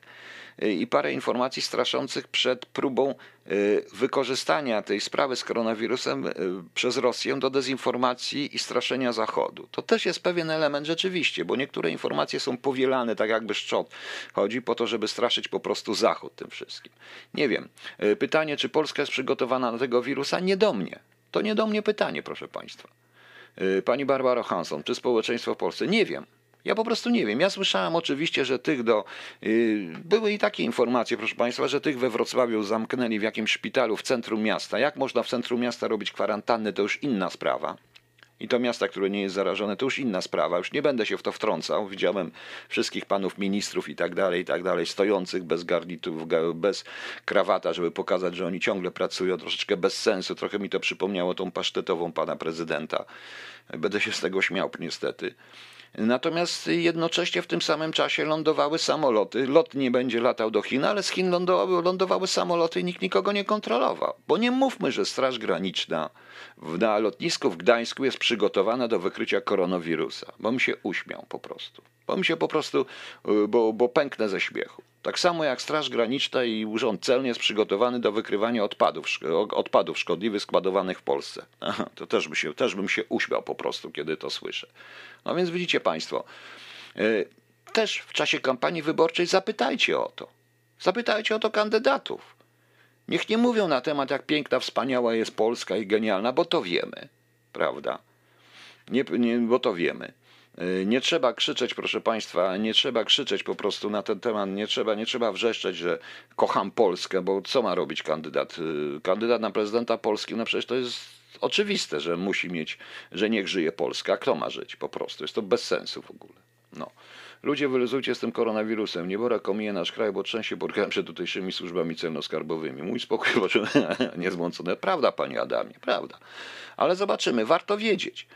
i parę informacji straszących przed próbą y, wykorzystania tej sprawy z koronawirusem y, przez Rosję do dezinformacji i straszenia Zachodu. To też jest pewien element rzeczywiście, bo niektóre informacje są powielane tak jakby szczot. Chodzi po to, żeby straszyć po prostu Zachód tym wszystkim. Nie wiem. Y, pytanie, czy Polska jest przygotowana na tego wirusa? Nie do mnie. To nie do mnie pytanie, proszę Państwa. Pani Barbara Hanson, czy społeczeństwo w Polsce? Nie wiem. Ja po prostu nie wiem. Ja słyszałem oczywiście, że tych do. Yy, były i takie informacje, proszę Państwa, że tych we Wrocławiu zamknęli w jakimś szpitalu w centrum miasta. Jak można w centrum miasta robić kwarantanny, to już inna sprawa. I to miasta, które nie jest zarażone, to już inna sprawa. Już nie będę się w to wtrącał. Widziałem wszystkich panów ministrów i tak dalej, i tak dalej, stojących bez garnitów, bez krawata, żeby pokazać, że oni ciągle pracują, troszeczkę bez sensu. Trochę mi to przypomniało tą pasztetową pana prezydenta. Będę się z tego śmiał, niestety. Natomiast jednocześnie w tym samym czasie lądowały samoloty. Lot nie będzie latał do Chin, ale z Chin lądowały, lądowały samoloty i nikt nikogo nie kontrolował. Bo nie mówmy, że Straż Graniczna na lotnisku w Gdańsku jest przygotowana do wykrycia koronawirusa. Bo mi się uśmiał po prostu. Bo mi się po prostu, y, bo, bo pęknę ze śmiechu. Tak samo jak Straż Graniczna i Urząd Celny jest przygotowany do wykrywania odpadów, odpadów szkodliwych składowanych w Polsce. To też, by się, też bym się uśmiał po prostu, kiedy to słyszę. No więc widzicie Państwo, y, też w czasie kampanii wyborczej zapytajcie o to. Zapytajcie o to kandydatów. Niech nie mówią na temat, jak piękna, wspaniała jest Polska i genialna, bo to wiemy, prawda? Nie, nie, bo to wiemy. Y, nie trzeba krzyczeć, proszę Państwa, nie trzeba krzyczeć po prostu na ten temat, nie trzeba, nie trzeba wrzeszczeć, że kocham Polskę, bo co ma robić kandydat? Y, kandydat na prezydenta Polski, no przecież to jest oczywiste, że musi mieć, że niech żyje Polska. Kto ma żyć po prostu? Jest to bez sensu w ogóle. No. Ludzie, wyluzujcie z tym koronawirusem. Niebora komije nasz kraj, bo częściej borykałem się tutejszymi służbami celno-skarbowymi. Mój spokój niezmącone. Prawda, panie Adamie, prawda. Ale zobaczymy, warto wiedzieć.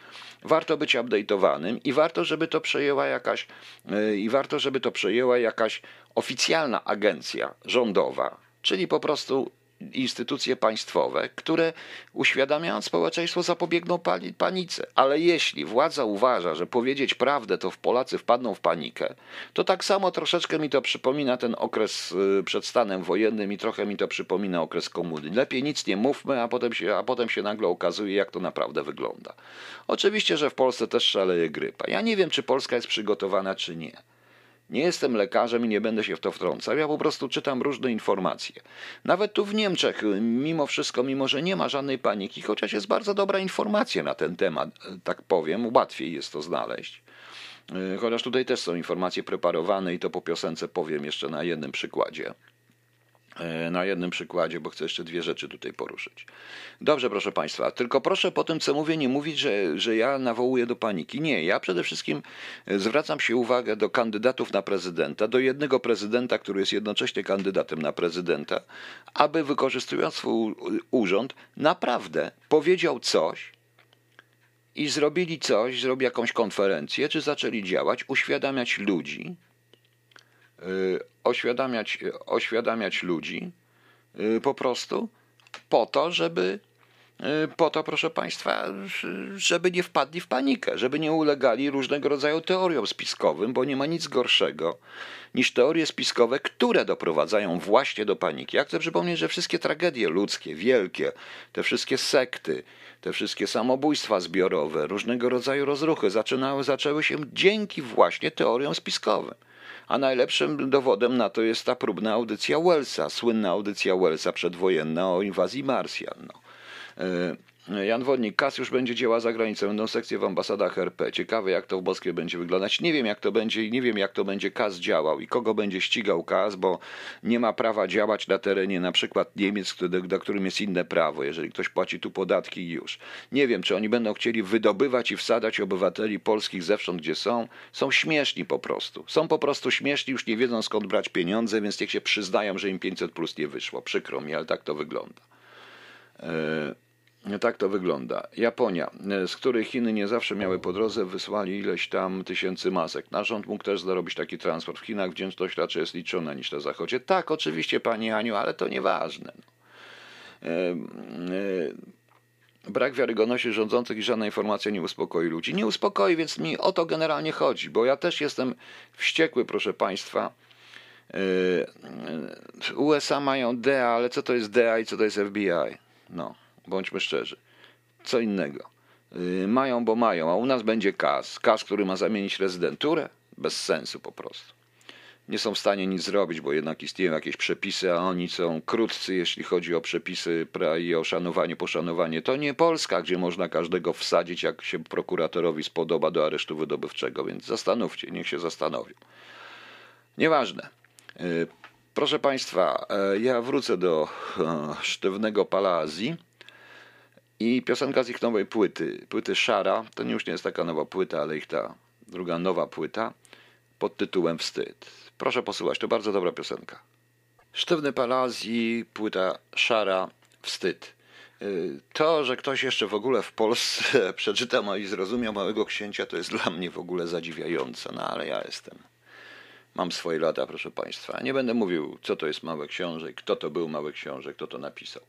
Warto być update'owanym i warto, żeby to przejęła jakaś yy, i warto, żeby to przejęła jakaś oficjalna agencja rządowa, czyli po prostu instytucje państwowe, które uświadamiając społeczeństwo zapobiegną pani- panice. Ale jeśli władza uważa, że powiedzieć prawdę to w Polacy wpadną w panikę, to tak samo troszeczkę mi to przypomina ten okres y, przed stanem wojennym i trochę mi to przypomina okres komuny. Lepiej nic nie mówmy, a potem się, a potem się nagle okazuje, jak to naprawdę wygląda. Oczywiście, że w Polsce też szaleje grypa. Ja nie wiem, czy Polska jest przygotowana, czy nie. Nie jestem lekarzem i nie będę się w to wtrącał. Ja po prostu czytam różne informacje. Nawet tu w Niemczech, mimo wszystko, mimo że nie ma żadnej paniki, chociaż jest bardzo dobra informacja na ten temat, tak powiem, łatwiej jest to znaleźć. Chociaż tutaj też są informacje preparowane i to po piosence powiem jeszcze na jednym przykładzie. Yy, Na jednym przykładzie, bo chcę jeszcze dwie rzeczy tutaj poruszyć. Dobrze, proszę Państwa, tylko proszę po tym, co mówię, nie mówić, że, że ja nawołuję do paniki. Nie, ja przede wszystkim e, zwracam się uwagę do kandydatów na prezydenta, do jednego prezydenta, który jest jednocześnie kandydatem na prezydenta, aby wykorzystując swój urząd, naprawdę powiedział coś, i zrobili coś, zrobili jakąś konferencję, czy zaczęli działać, uświadamiać ludzi, y, oświadamiać, oświadamiać ludzi y, po prostu po to, żeby y, po to, proszę Państwa, żeby nie wpadli w panikę, żeby nie ulegali różnego rodzaju teoriom spiskowym, bo nie ma nic gorszego niż teorie spiskowe, które doprowadzają właśnie do paniki. Ja chcę przypomnieć, że wszystkie tragedie ludzkie, wielkie, te wszystkie sekty, te wszystkie samobójstwa zbiorowe, różnego rodzaju rozruchy zaczynały, zaczęły się dzięki właśnie teoriom spiskowym. A najlepszym dowodem na to jest ta próbna audycja Wellsa, słynna audycja Wellsa przedwojenna o inwazji Marsjan. No. Jan Wodnik, KAS już będzie działa za granicą, będą sekcje w ambasadach RP. Ciekawe, jak to w Moskwie będzie wyglądać. Nie wiem, jak to będzie i nie wiem, jak to będzie KAS działał i kogo będzie ścigał KAS, bo nie ma prawa działać na terenie na przykład Niemiec, do którym jest inne prawo, jeżeli ktoś płaci tu podatki już. Nie wiem, czy oni będą chcieli wydobywać i wsadzać obywateli polskich zewsząd, gdzie są. Są śmieszni po prostu. Są po prostu śmieszni, już nie wiedzą skąd brać pieniądze, więc niech się przyznają, że im 500 plus nie wyszło. Przykro mi, ale tak to wygląda. E, Tak to wygląda. Japonia, e, z której Chiny nie zawsze miały po drodze, wysłali ileś tam tysięcy masek. Nasz rząd mógł też zarobić taki transport. W Chinach wdzięczność raczej jest liczona niż na Zachodzie. Tak, oczywiście, Pani Aniu, ale to nieważne. No. E, e, Brak wiarygodności rządzących i żadna informacja nie uspokoi ludzi. Nie uspokoi, więc mi o to generalnie chodzi, bo ja też jestem wściekły, proszę Państwa. USA mają DEA, ale co to jest DEA i co to jest FBI? No, bądźmy szczerzy. Co innego. Yy, Mają, bo mają, a u nas będzie KAS. KAS, który ma zamienić rezydenturę? Bez sensu po prostu. Nie są w stanie nic zrobić, bo jednak istnieją jakieś przepisy, a oni są krótcy, jeśli chodzi o przepisy i o szanowanie, poszanowanie. To nie Polska, gdzie można każdego wsadzić, jak się prokuratorowi spodoba do aresztu wydobywczego, więc zastanówcie, niech się zastanowią. Nieważne. Y, Proszę Państwa, e, ja wrócę do e, sztywnego Pala Azji i piosenka z ich nowej płyty, płyty Szara, to już nie jest taka nowa płyta, ale ich ta druga nowa płyta pod tytułem Wstyd. Proszę posłuchać, to bardzo dobra piosenka. Sztywny Pal Azji, płyta Szara, Wstyd. Y, To, że ktoś jeszcze w ogóle w Polsce przeczytał i zrozumiał Małego Księcia, to jest dla mnie w ogóle zadziwiające, no ale ja jestem Mam swoje lata, proszę Państwa. Nie będę mówił, co to jest Mały Książę, kto to był Mały Książę, kto to napisał.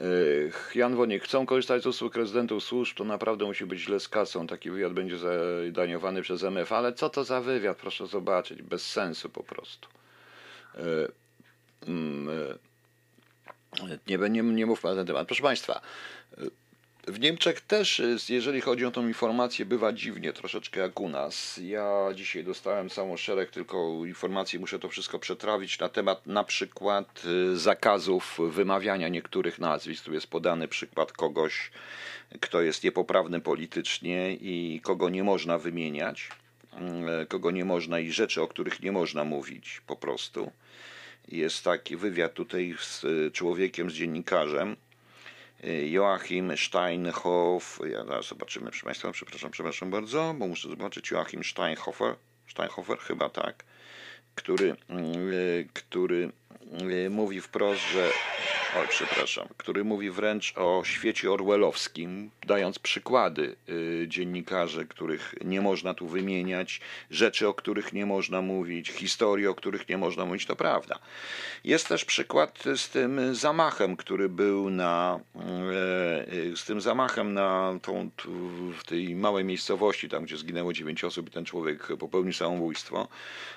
Yy, Jan Wonik, chcą korzystać z usług rezydentów służb, to naprawdę musi być źle z kasą. Taki wywiad będzie zadaniowany przez MF, ale co to za wywiad, proszę zobaczyć, bez sensu po prostu. Yy, mm, yy, Nie, nie, nie mówmy na ten temat. Proszę Państwa, w Niemczech też, jest, jeżeli chodzi o tą informację, bywa dziwnie, troszeczkę jak u nas. Ja dzisiaj dostałem całą szereg tylko informacji, muszę to wszystko przetrawić na temat na przykład y, zakazów wymawiania niektórych nazwisk. Tu jest podany przykład kogoś, kto jest niepoprawny politycznie i kogo nie można wymieniać, y, kogo nie można i rzeczy, o których nie można mówić po prostu. Jest taki wywiad tutaj z y, człowiekiem, z dziennikarzem, Joachim Steinhoff, ja zaraz zobaczymy, proszę Państwa, przepraszam, przepraszam bardzo, bo muszę zobaczyć. Joachim Steinhofer, Steinhofer chyba tak, który, mm, który mm, mówi wprost, że oj przepraszam, który mówi wręcz o świecie orwellowskim, dając przykłady y, dziennikarzy, których nie można tu wymieniać, rzeczy, o których nie można mówić, historii, o których nie można mówić, to prawda. Jest też przykład z tym zamachem, który był na, y, z tym zamachem na tą, w tej małej miejscowości, tam gdzie zginęło dziewięć osób i ten człowiek popełnił samobójstwo.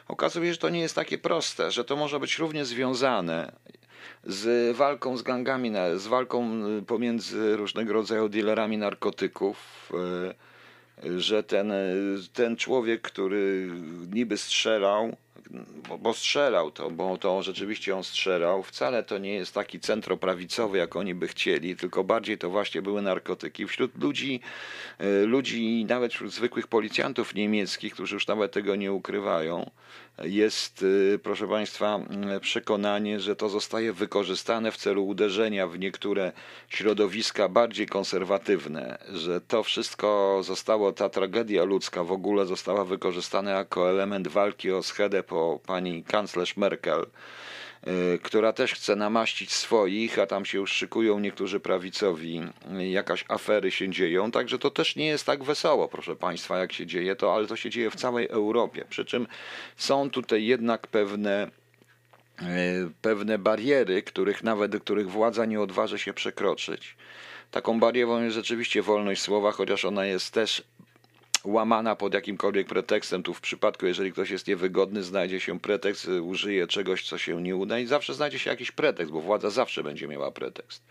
Okazuje się, że to nie jest takie proste, że to może być równie związane z walką z gangami, z walką y, pomiędzy różnego rodzaju dealerami narkotyków, y, że ten, y, ten człowiek, który niby strzelał, bo, bo, strzelał to, bo to rzeczywiście on strzelał. Wcale to nie jest taki centroprawicowy, jak oni by chcieli, tylko bardziej to właśnie były narkotyki. Wśród ludzi, ludzi nawet wśród zwykłych policjantów niemieckich, którzy już nawet tego nie ukrywają, jest, y, proszę Państwa, y, przekonanie, że to zostaje wykorzystane w celu uderzenia w niektóre środowiska bardziej konserwatywne, że to wszystko zostało, ta tragedia ludzka w ogóle została wykorzystana jako element walki o schedę po pani kanclerz Merkel która też chce namaścić swoich, a tam się już szykują niektórzy prawicowi, y, jakaś afery się dzieją, także to też nie jest tak wesoło, proszę Państwa, jak się dzieje to, ale to się dzieje w całej Europie. Przy czym są tutaj jednak pewne y, pewne bariery, których nawet których władza nie odważy się przekroczyć. Taką barierą jest rzeczywiście wolność słowa, chociaż ona jest też łamana pod jakimkolwiek pretekstem. Tu w przypadku, jeżeli ktoś jest niewygodny, znajdzie się pretekst, użyje czegoś, co się nie uda i zawsze znajdzie się jakiś pretekst, bo władza zawsze będzie miała pretekst.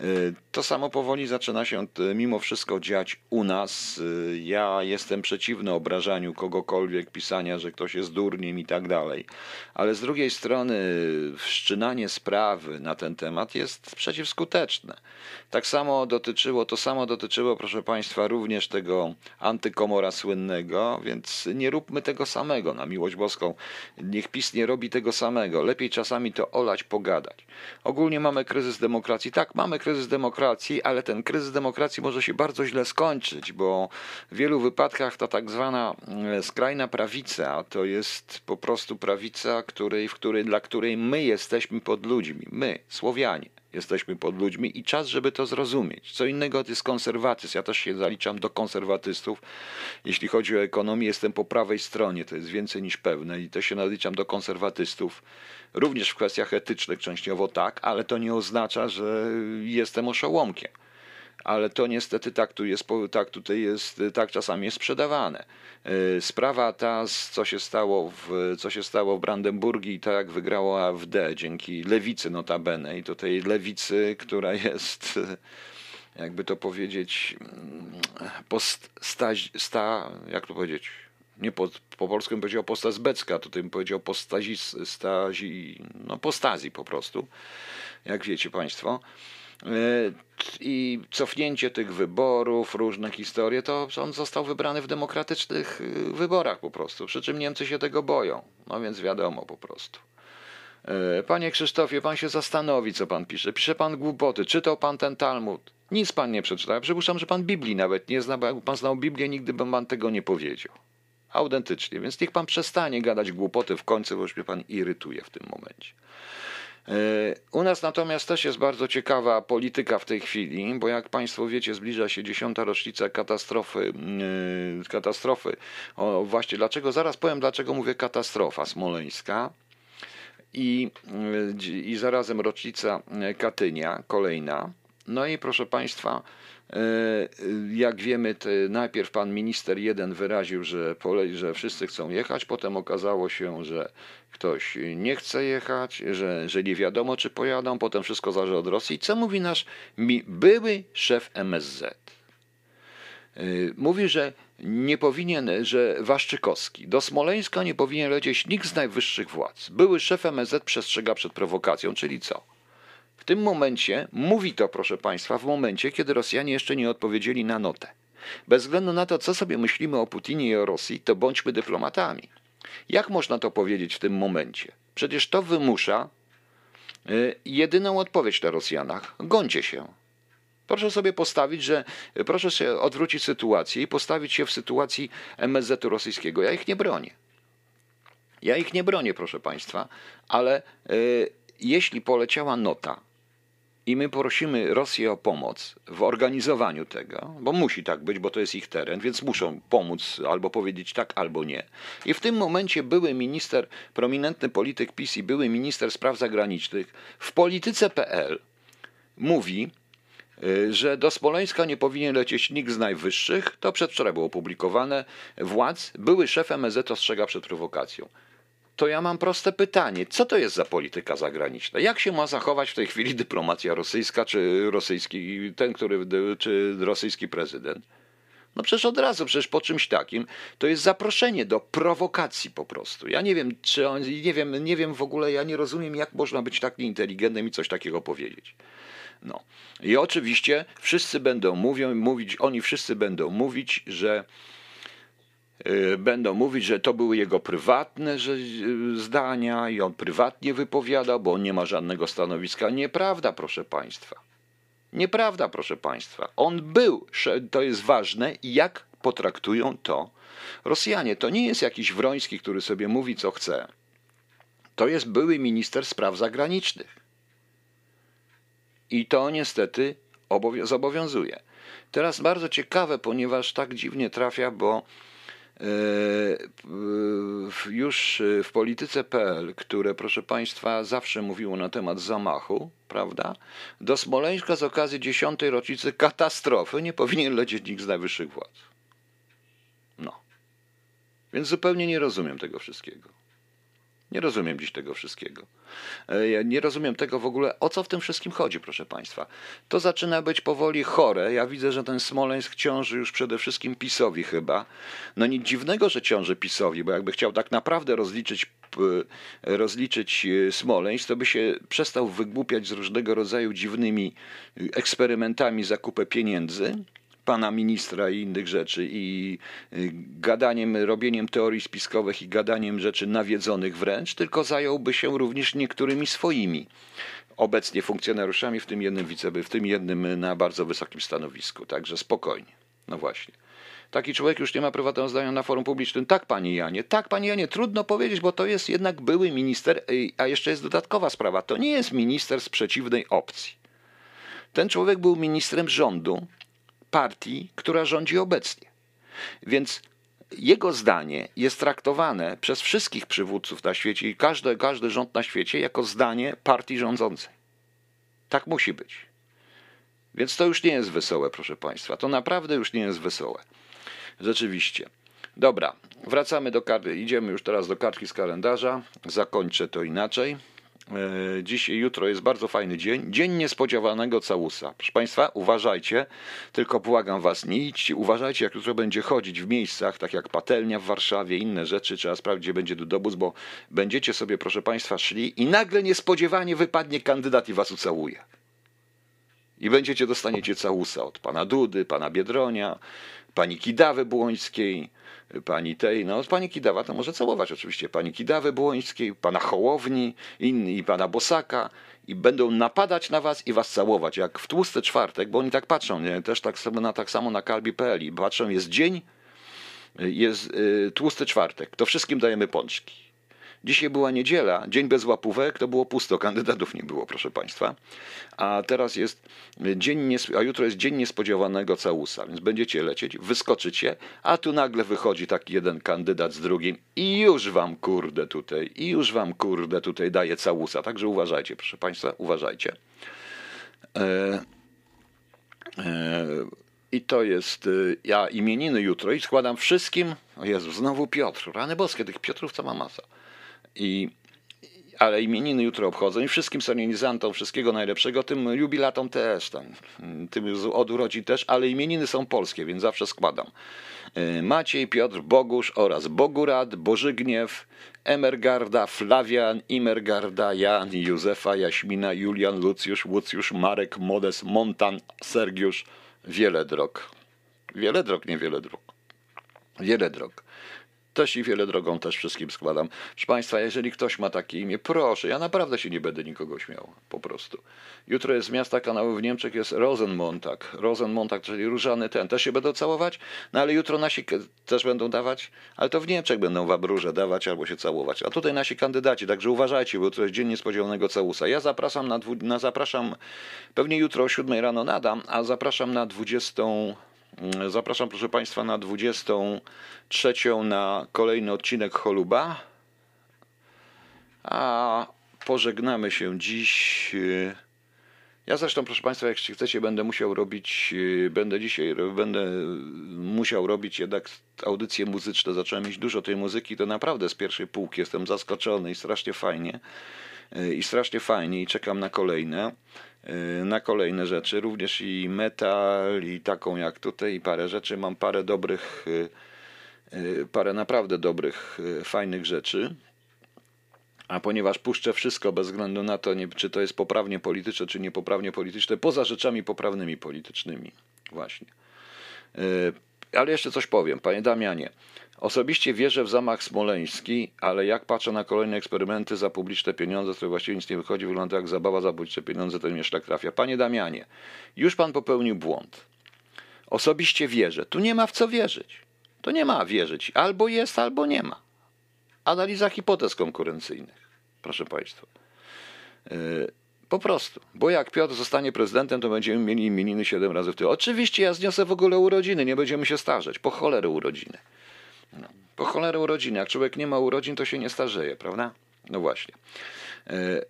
Y, to samo powoli zaczyna się mimo wszystko dziać u nas. Y, ja jestem przeciwny obrażaniu kogokolwiek, pisania, że ktoś jest durniem i tak dalej. Ale z drugiej strony wszczynanie sprawy na ten temat jest przeciwskuteczne. Tak samo dotyczyło, to samo dotyczyło, proszę Państwa, również tego antykomora słynnego, więc nie róbmy tego samego, na miłość boską. Niech PiS nie robi tego samego. Lepiej czasami to olać, pogadać. Ogólnie mamy kryzys demokracji. Tak, mamy kryzys demokracji, ale ten kryzys demokracji może się bardzo źle skończyć, bo w wielu wypadkach ta tak zwana mm, skrajna prawica to jest po prostu prawica, której, w której, dla której my jesteśmy pod ludźmi, my, Słowianie jesteśmy pod ludźmi i czas, żeby to zrozumieć. Co innego to jest konserwatyzm. Ja też się zaliczam do konserwatystów. Jeśli chodzi o ekonomię, jestem po prawej stronie, to jest więcej niż pewne i to się zaliczam do konserwatystów. Również w kwestiach etycznych częściowo tak, ale to nie oznacza, że jestem oszołomkiem ale to niestety tak, tu jest, tak tutaj jest, tak czasami jest sprzedawane. E, sprawa ta, co się stało w, co się stało w Brandenburgii, tak jak wygrało AfD dzięki lewicy notabene i to tej lewicy, która jest jakby to powiedzieć post, sta, sta, jak to powiedzieć, nie po, po polsku bym powiedział postazbecka, tutaj bym powiedział postazi, stazi, no postazji po prostu, jak wiecie Państwo. E, I cofnięcie tych wyborów, różne historie, to on został wybrany w demokratycznych y, wyborach po prostu. Przy czym Niemcy się tego boją. No więc wiadomo po prostu. E, panie Krzysztofie, pan się zastanowi, co pan pisze. Pisze pan głupoty. Czytał pan ten Talmud. Nic pan nie przeczytał. Przypuszczam, że pan Biblii nawet nie zna, bo jakby pan znał Biblię, nigdy bym pan tego nie powiedział. Autentycznie. Więc niech pan przestanie gadać głupoty w końcu, bo już mnie pan irytuje w tym momencie. E, u nas natomiast też jest bardzo ciekawa polityka w tej chwili, bo jak Państwo wiecie, zbliża się dziesiąta rocznica katastrofy. E, katastrofy. O, właśnie dlaczego, zaraz powiem dlaczego mówię katastrofa smoleńska i, e, i zarazem rocznica Katynia, kolejna. No i proszę Państwa, jak wiemy, najpierw pan minister jeden wyraził, że, pole, że wszyscy chcą jechać, potem okazało się, że ktoś nie chce jechać, że, że nie wiadomo, czy pojadą, potem wszystko zależy od Rosji. Co mówi nasz były szef MSZ? Y, mówi, że nie powinien, że Waszczykowski do Smoleńska nie powinien lecieć nikt z najwyższych władz. Były szef MSZ przestrzega przed prowokacją, czyli co? W tym momencie, mówi to proszę Państwa, w momencie, kiedy Rosjanie jeszcze nie odpowiedzieli na notę. Bez względu na to, co sobie myślimy o Putinie i o Rosji, to bądźmy dyplomatami. Jak można to powiedzieć w tym momencie? Przecież to wymusza y, jedyną odpowiedź na Rosjanach. Gońcie się. Proszę sobie postawić, że proszę się odwrócić sytuację i postawić się w sytuacji MSZ-u rosyjskiego. Ja ich nie bronię. Ja ich nie bronię, proszę Państwa, ale y, jeśli poleciała nota i my prosimy Rosję o pomoc w organizowaniu tego, bo musi tak być, bo to jest ich teren, więc muszą pomóc albo powiedzieć tak, albo nie. I w tym momencie były minister, prominentny polityk PiS i były minister spraw zagranicznych w polityce.pl mówi, y, że do Smoleńska nie powinien lecieć nikt z najwyższych. To przedwczoraj było opublikowane. Władz, były szef MSZ ostrzega przed prowokacją to ja mam proste pytanie. Co to jest za polityka zagraniczna? Jak się ma zachować w tej chwili dyplomacja rosyjska, czy rosyjski, ten, który, czy rosyjski prezydent? No przecież od razu, przecież po czymś takim, to jest zaproszenie do prowokacji po prostu. Ja nie wiem, czy on, nie wiem, nie wiem w ogóle, ja nie rozumiem, jak można być tak nieinteligentnym i coś takiego powiedzieć. No. I oczywiście wszyscy będą mówią, mówić, oni wszyscy będą mówić, że będą mówić, że to były jego prywatne y, zdania i on prywatnie wypowiadał, bo on nie ma żadnego stanowiska. Nieprawda, proszę Państwa. Nieprawda, proszę Państwa. On był, to jest ważne, jak potraktują to Rosjanie. To nie jest jakiś Wroński, który sobie mówi, co chce. To jest były minister spraw zagranicznych. I to niestety zobowiązuje. Teraz bardzo ciekawe, ponieważ tak dziwnie trafia, bo już w polityce.pl, które proszę Państwa zawsze mówiło na temat zamachu, prawda? Do Smoleńska z okazji dziesiątej rocznicy katastrofy nie powinien lecieć nikt z najwyższych władz. No. Więc zupełnie nie rozumiem tego wszystkiego. Nie rozumiem dziś tego wszystkiego. E, ja nie rozumiem tego w ogóle, o co w tym wszystkim chodzi, proszę Państwa. To zaczyna być powoli chore. Ja widzę, że ten Smoleńsk ciąży już przede wszystkim PiSowi chyba. No nic dziwnego, że ciąży PiSowi, bo jakby chciał tak naprawdę rozliczyć rozliczyć e, Smoleńsk, to by się przestał wygłupiać z różnego rodzaju dziwnymi eksperymentami zakupę pieniędzy pana ministra i innych rzeczy i y, gadaniem, robieniem teorii spiskowych i gadaniem rzeczy nawiedzonych wręcz, tylko zająłby się również niektórymi swoimi obecnie funkcjonariuszami, w tym jednym wiceby, w tym jednym na bardzo wysokim stanowisku. Także spokojnie. No właśnie. Taki człowiek już nie ma prywatnego zdania na forum publicznym. Tak, panie Janie, tak, panie Janie, trudno powiedzieć, bo to jest jednak były minister, y, a jeszcze jest dodatkowa sprawa. To nie jest minister z przeciwnej opcji. Ten człowiek był ministrem rządu, partii, która rządzi obecnie. Więc jego zdanie jest traktowane przez wszystkich przywódców na świecie i każdy, każdy rząd na świecie jako zdanie partii rządzącej. Tak musi być. Więc to już nie jest wesołe, proszę Państwa. To naprawdę już nie jest wesołe. Rzeczywiście. Dobra, wracamy do karty. Idziemy już teraz do kartki z kalendarza. Zakończę to inaczej. E, dziś i jutro jest bardzo fajny dzień. Dzień niespodziewanego całusa. Proszę Państwa, uważajcie, tylko błagam Was, nie idźcie, uważajcie, jak jutro będzie chodzić w miejscach, tak jak patelnia w Warszawie, inne rzeczy, trzeba sprawdzić, gdzie będzie dudobus, bo będziecie sobie, proszę Państwa, szli i nagle niespodziewanie wypadnie kandydat i Was ucałuje. I będziecie, dostaniecie całusa od pana Dudy, pana Biedronia, pani Kidawy Błońskiej, pani tej, no pani Kidawa to może całować oczywiście, pani Kidawy Błońskiej, pana Hołowni, inni i pana Bosaka i będą napadać na was i was całować, jak w tłusty czwartek, bo oni tak patrzą, nie? też tak samo na, tak samo na kalbi.pl i patrzą, jest dzień, jest y, tłusty czwartek, to wszystkim dajemy pączki. Dzisiaj była niedziela, dzień bez łapówek, to było pusto, kandydatów nie było, proszę Państwa. A teraz jest dzień, a jutro jest dzień niespodziewanego całusa, więc będziecie lecieć, wyskoczycie, a tu nagle wychodzi taki jeden kandydat z drugim i już wam kurde tutaj, i już wam kurde tutaj daje całusa. Także uważajcie, proszę Państwa, uważajcie. E, e, i to jest y, ja imieniny jutro i składam wszystkim. O Jezu, znowu Piotr. Rany boskie, tych Piotrów co ma masa. I, ale imieniny jutro obchodzą i wszystkim solenizantom wszystkiego najlepszego, tym jubilatom też, tam, tym od urodzin też, ale imieniny są polskie, więc zawsze składam. E, Maciej, Piotr, Bogusz oraz Bogurad, Bożygniew, Emergarda, Flawian, Imergarda, Jan, Józefa, Jaśmina, Julian, Lucjusz, Łucjusz, Marek, Modes, Montan, Sergiusz, wiele drog. Wiele drog, niewiele dróg. Wiele drog. Też i wiele drogą też wszystkim składam. Proszę Państwa, jeżeli ktoś ma takie imię, proszę, ja naprawdę się nie będę nikogo śmiał, po prostu. Jutro jest z miasta kanału w Niemczech, jest Rosenmontag. Rosenmontag, czyli różany ten. Też się będą całować? No ale jutro nasi też będą dawać? Ale to w Niemczech będą wam róże dawać albo się całować. A tutaj nasi kandydaci, także uważajcie, bo to jest dzień niespodziewanego całusa. Ja zapraszam na, dwu, na zapraszam, pewnie jutro o 7 rano nadam, a zapraszam na 20. Mm, Zapraszam, proszę Państwa, na 23 na kolejny odcinek Choluba. A pożegnamy się dziś. y, Ja zresztą, proszę Państwa, jak chcecie, będę musiał robić, y, będę dzisiaj, będę musiał robić jednak audycje muzyczne. Zacząłem mieć dużo tej muzyki, to naprawdę z pierwszej półki jestem zaskoczony i strasznie fajnie. Y, I strasznie fajnie i czekam na kolejne y, na kolejne rzeczy, również i metal, i taką jak tutaj, i parę rzeczy. Mam parę dobrych, y, y, parę naprawdę dobrych, y, fajnych rzeczy. A ponieważ puszczę wszystko bez względu na to, nie, czy to jest poprawnie polityczne, czy niepoprawnie polityczne, poza rzeczami poprawnymi politycznymi, właśnie. Y, Ale jeszcze coś powiem, panie Damianie. Osobiście wierzę w zamach smoleński, ale jak patrzę na kolejne eksperymenty za publiczne pieniądze, z których właściwie nic nie wychodzi, wygląda jak zabawa za publiczne pieniądze, to mnie szlak trafia. Panie Damianie, już pan popełnił błąd. Osobiście wierzę. Tu nie ma w co wierzyć. To nie ma wierzyć. Albo jest, albo nie ma. Analiza hipotez konkurencyjnych, proszę państwa. Yy, Po prostu. Bo jak Piotr zostanie prezydentem, to będziemy mieli imieniny 7 razy w tył. Oczywiście ja zniosę w ogóle urodziny, nie będziemy się starzeć. Po cholerę urodziny. No, po cholerę urodziny. Jak człowiek nie ma urodzin, to się nie starzeje, prawda? No właśnie. Yy,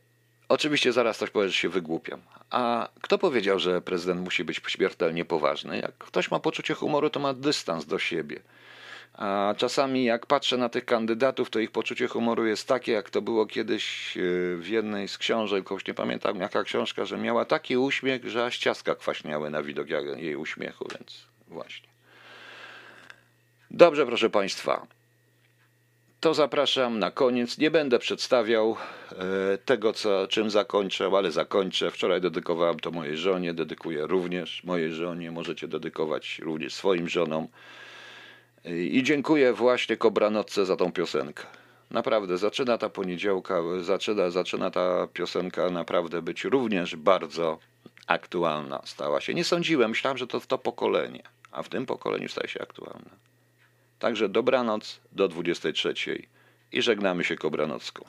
Oczywiście zaraz ktoś powie, że się wygłupiam. A kto powiedział, że prezydent musi być śmiertelnie poważny? Jak ktoś ma poczucie humoru, to ma dystans do siebie. A czasami jak patrzę na tych kandydatów, to ich poczucie humoru jest takie, jak to było kiedyś yy, w jednej z książek, już nie pamiętam jaka książka, że miała taki uśmiech, że aż ciastka kwaśniały na widok jej uśmiechu, więc właśnie. Dobrze, proszę Państwa. To zapraszam na koniec. Nie będę przedstawiał e, tego, co, czym zakończę, ale zakończę. Wczoraj dedykowałem to mojej żonie, dedykuję również mojej żonie. Możecie dedykować również swoim żonom. I dziękuję właśnie Kobranocce za tą piosenkę. Naprawdę, zaczyna ta poniedziałka, zaczyna, zaczyna ta piosenka naprawdę być również bardzo aktualna. Stała się. Nie sądziłem, myślałem, że to w to pokolenie, a w tym pokoleniu staje się aktualna. Także dobranoc do 23 i żegnamy się Kobranocką.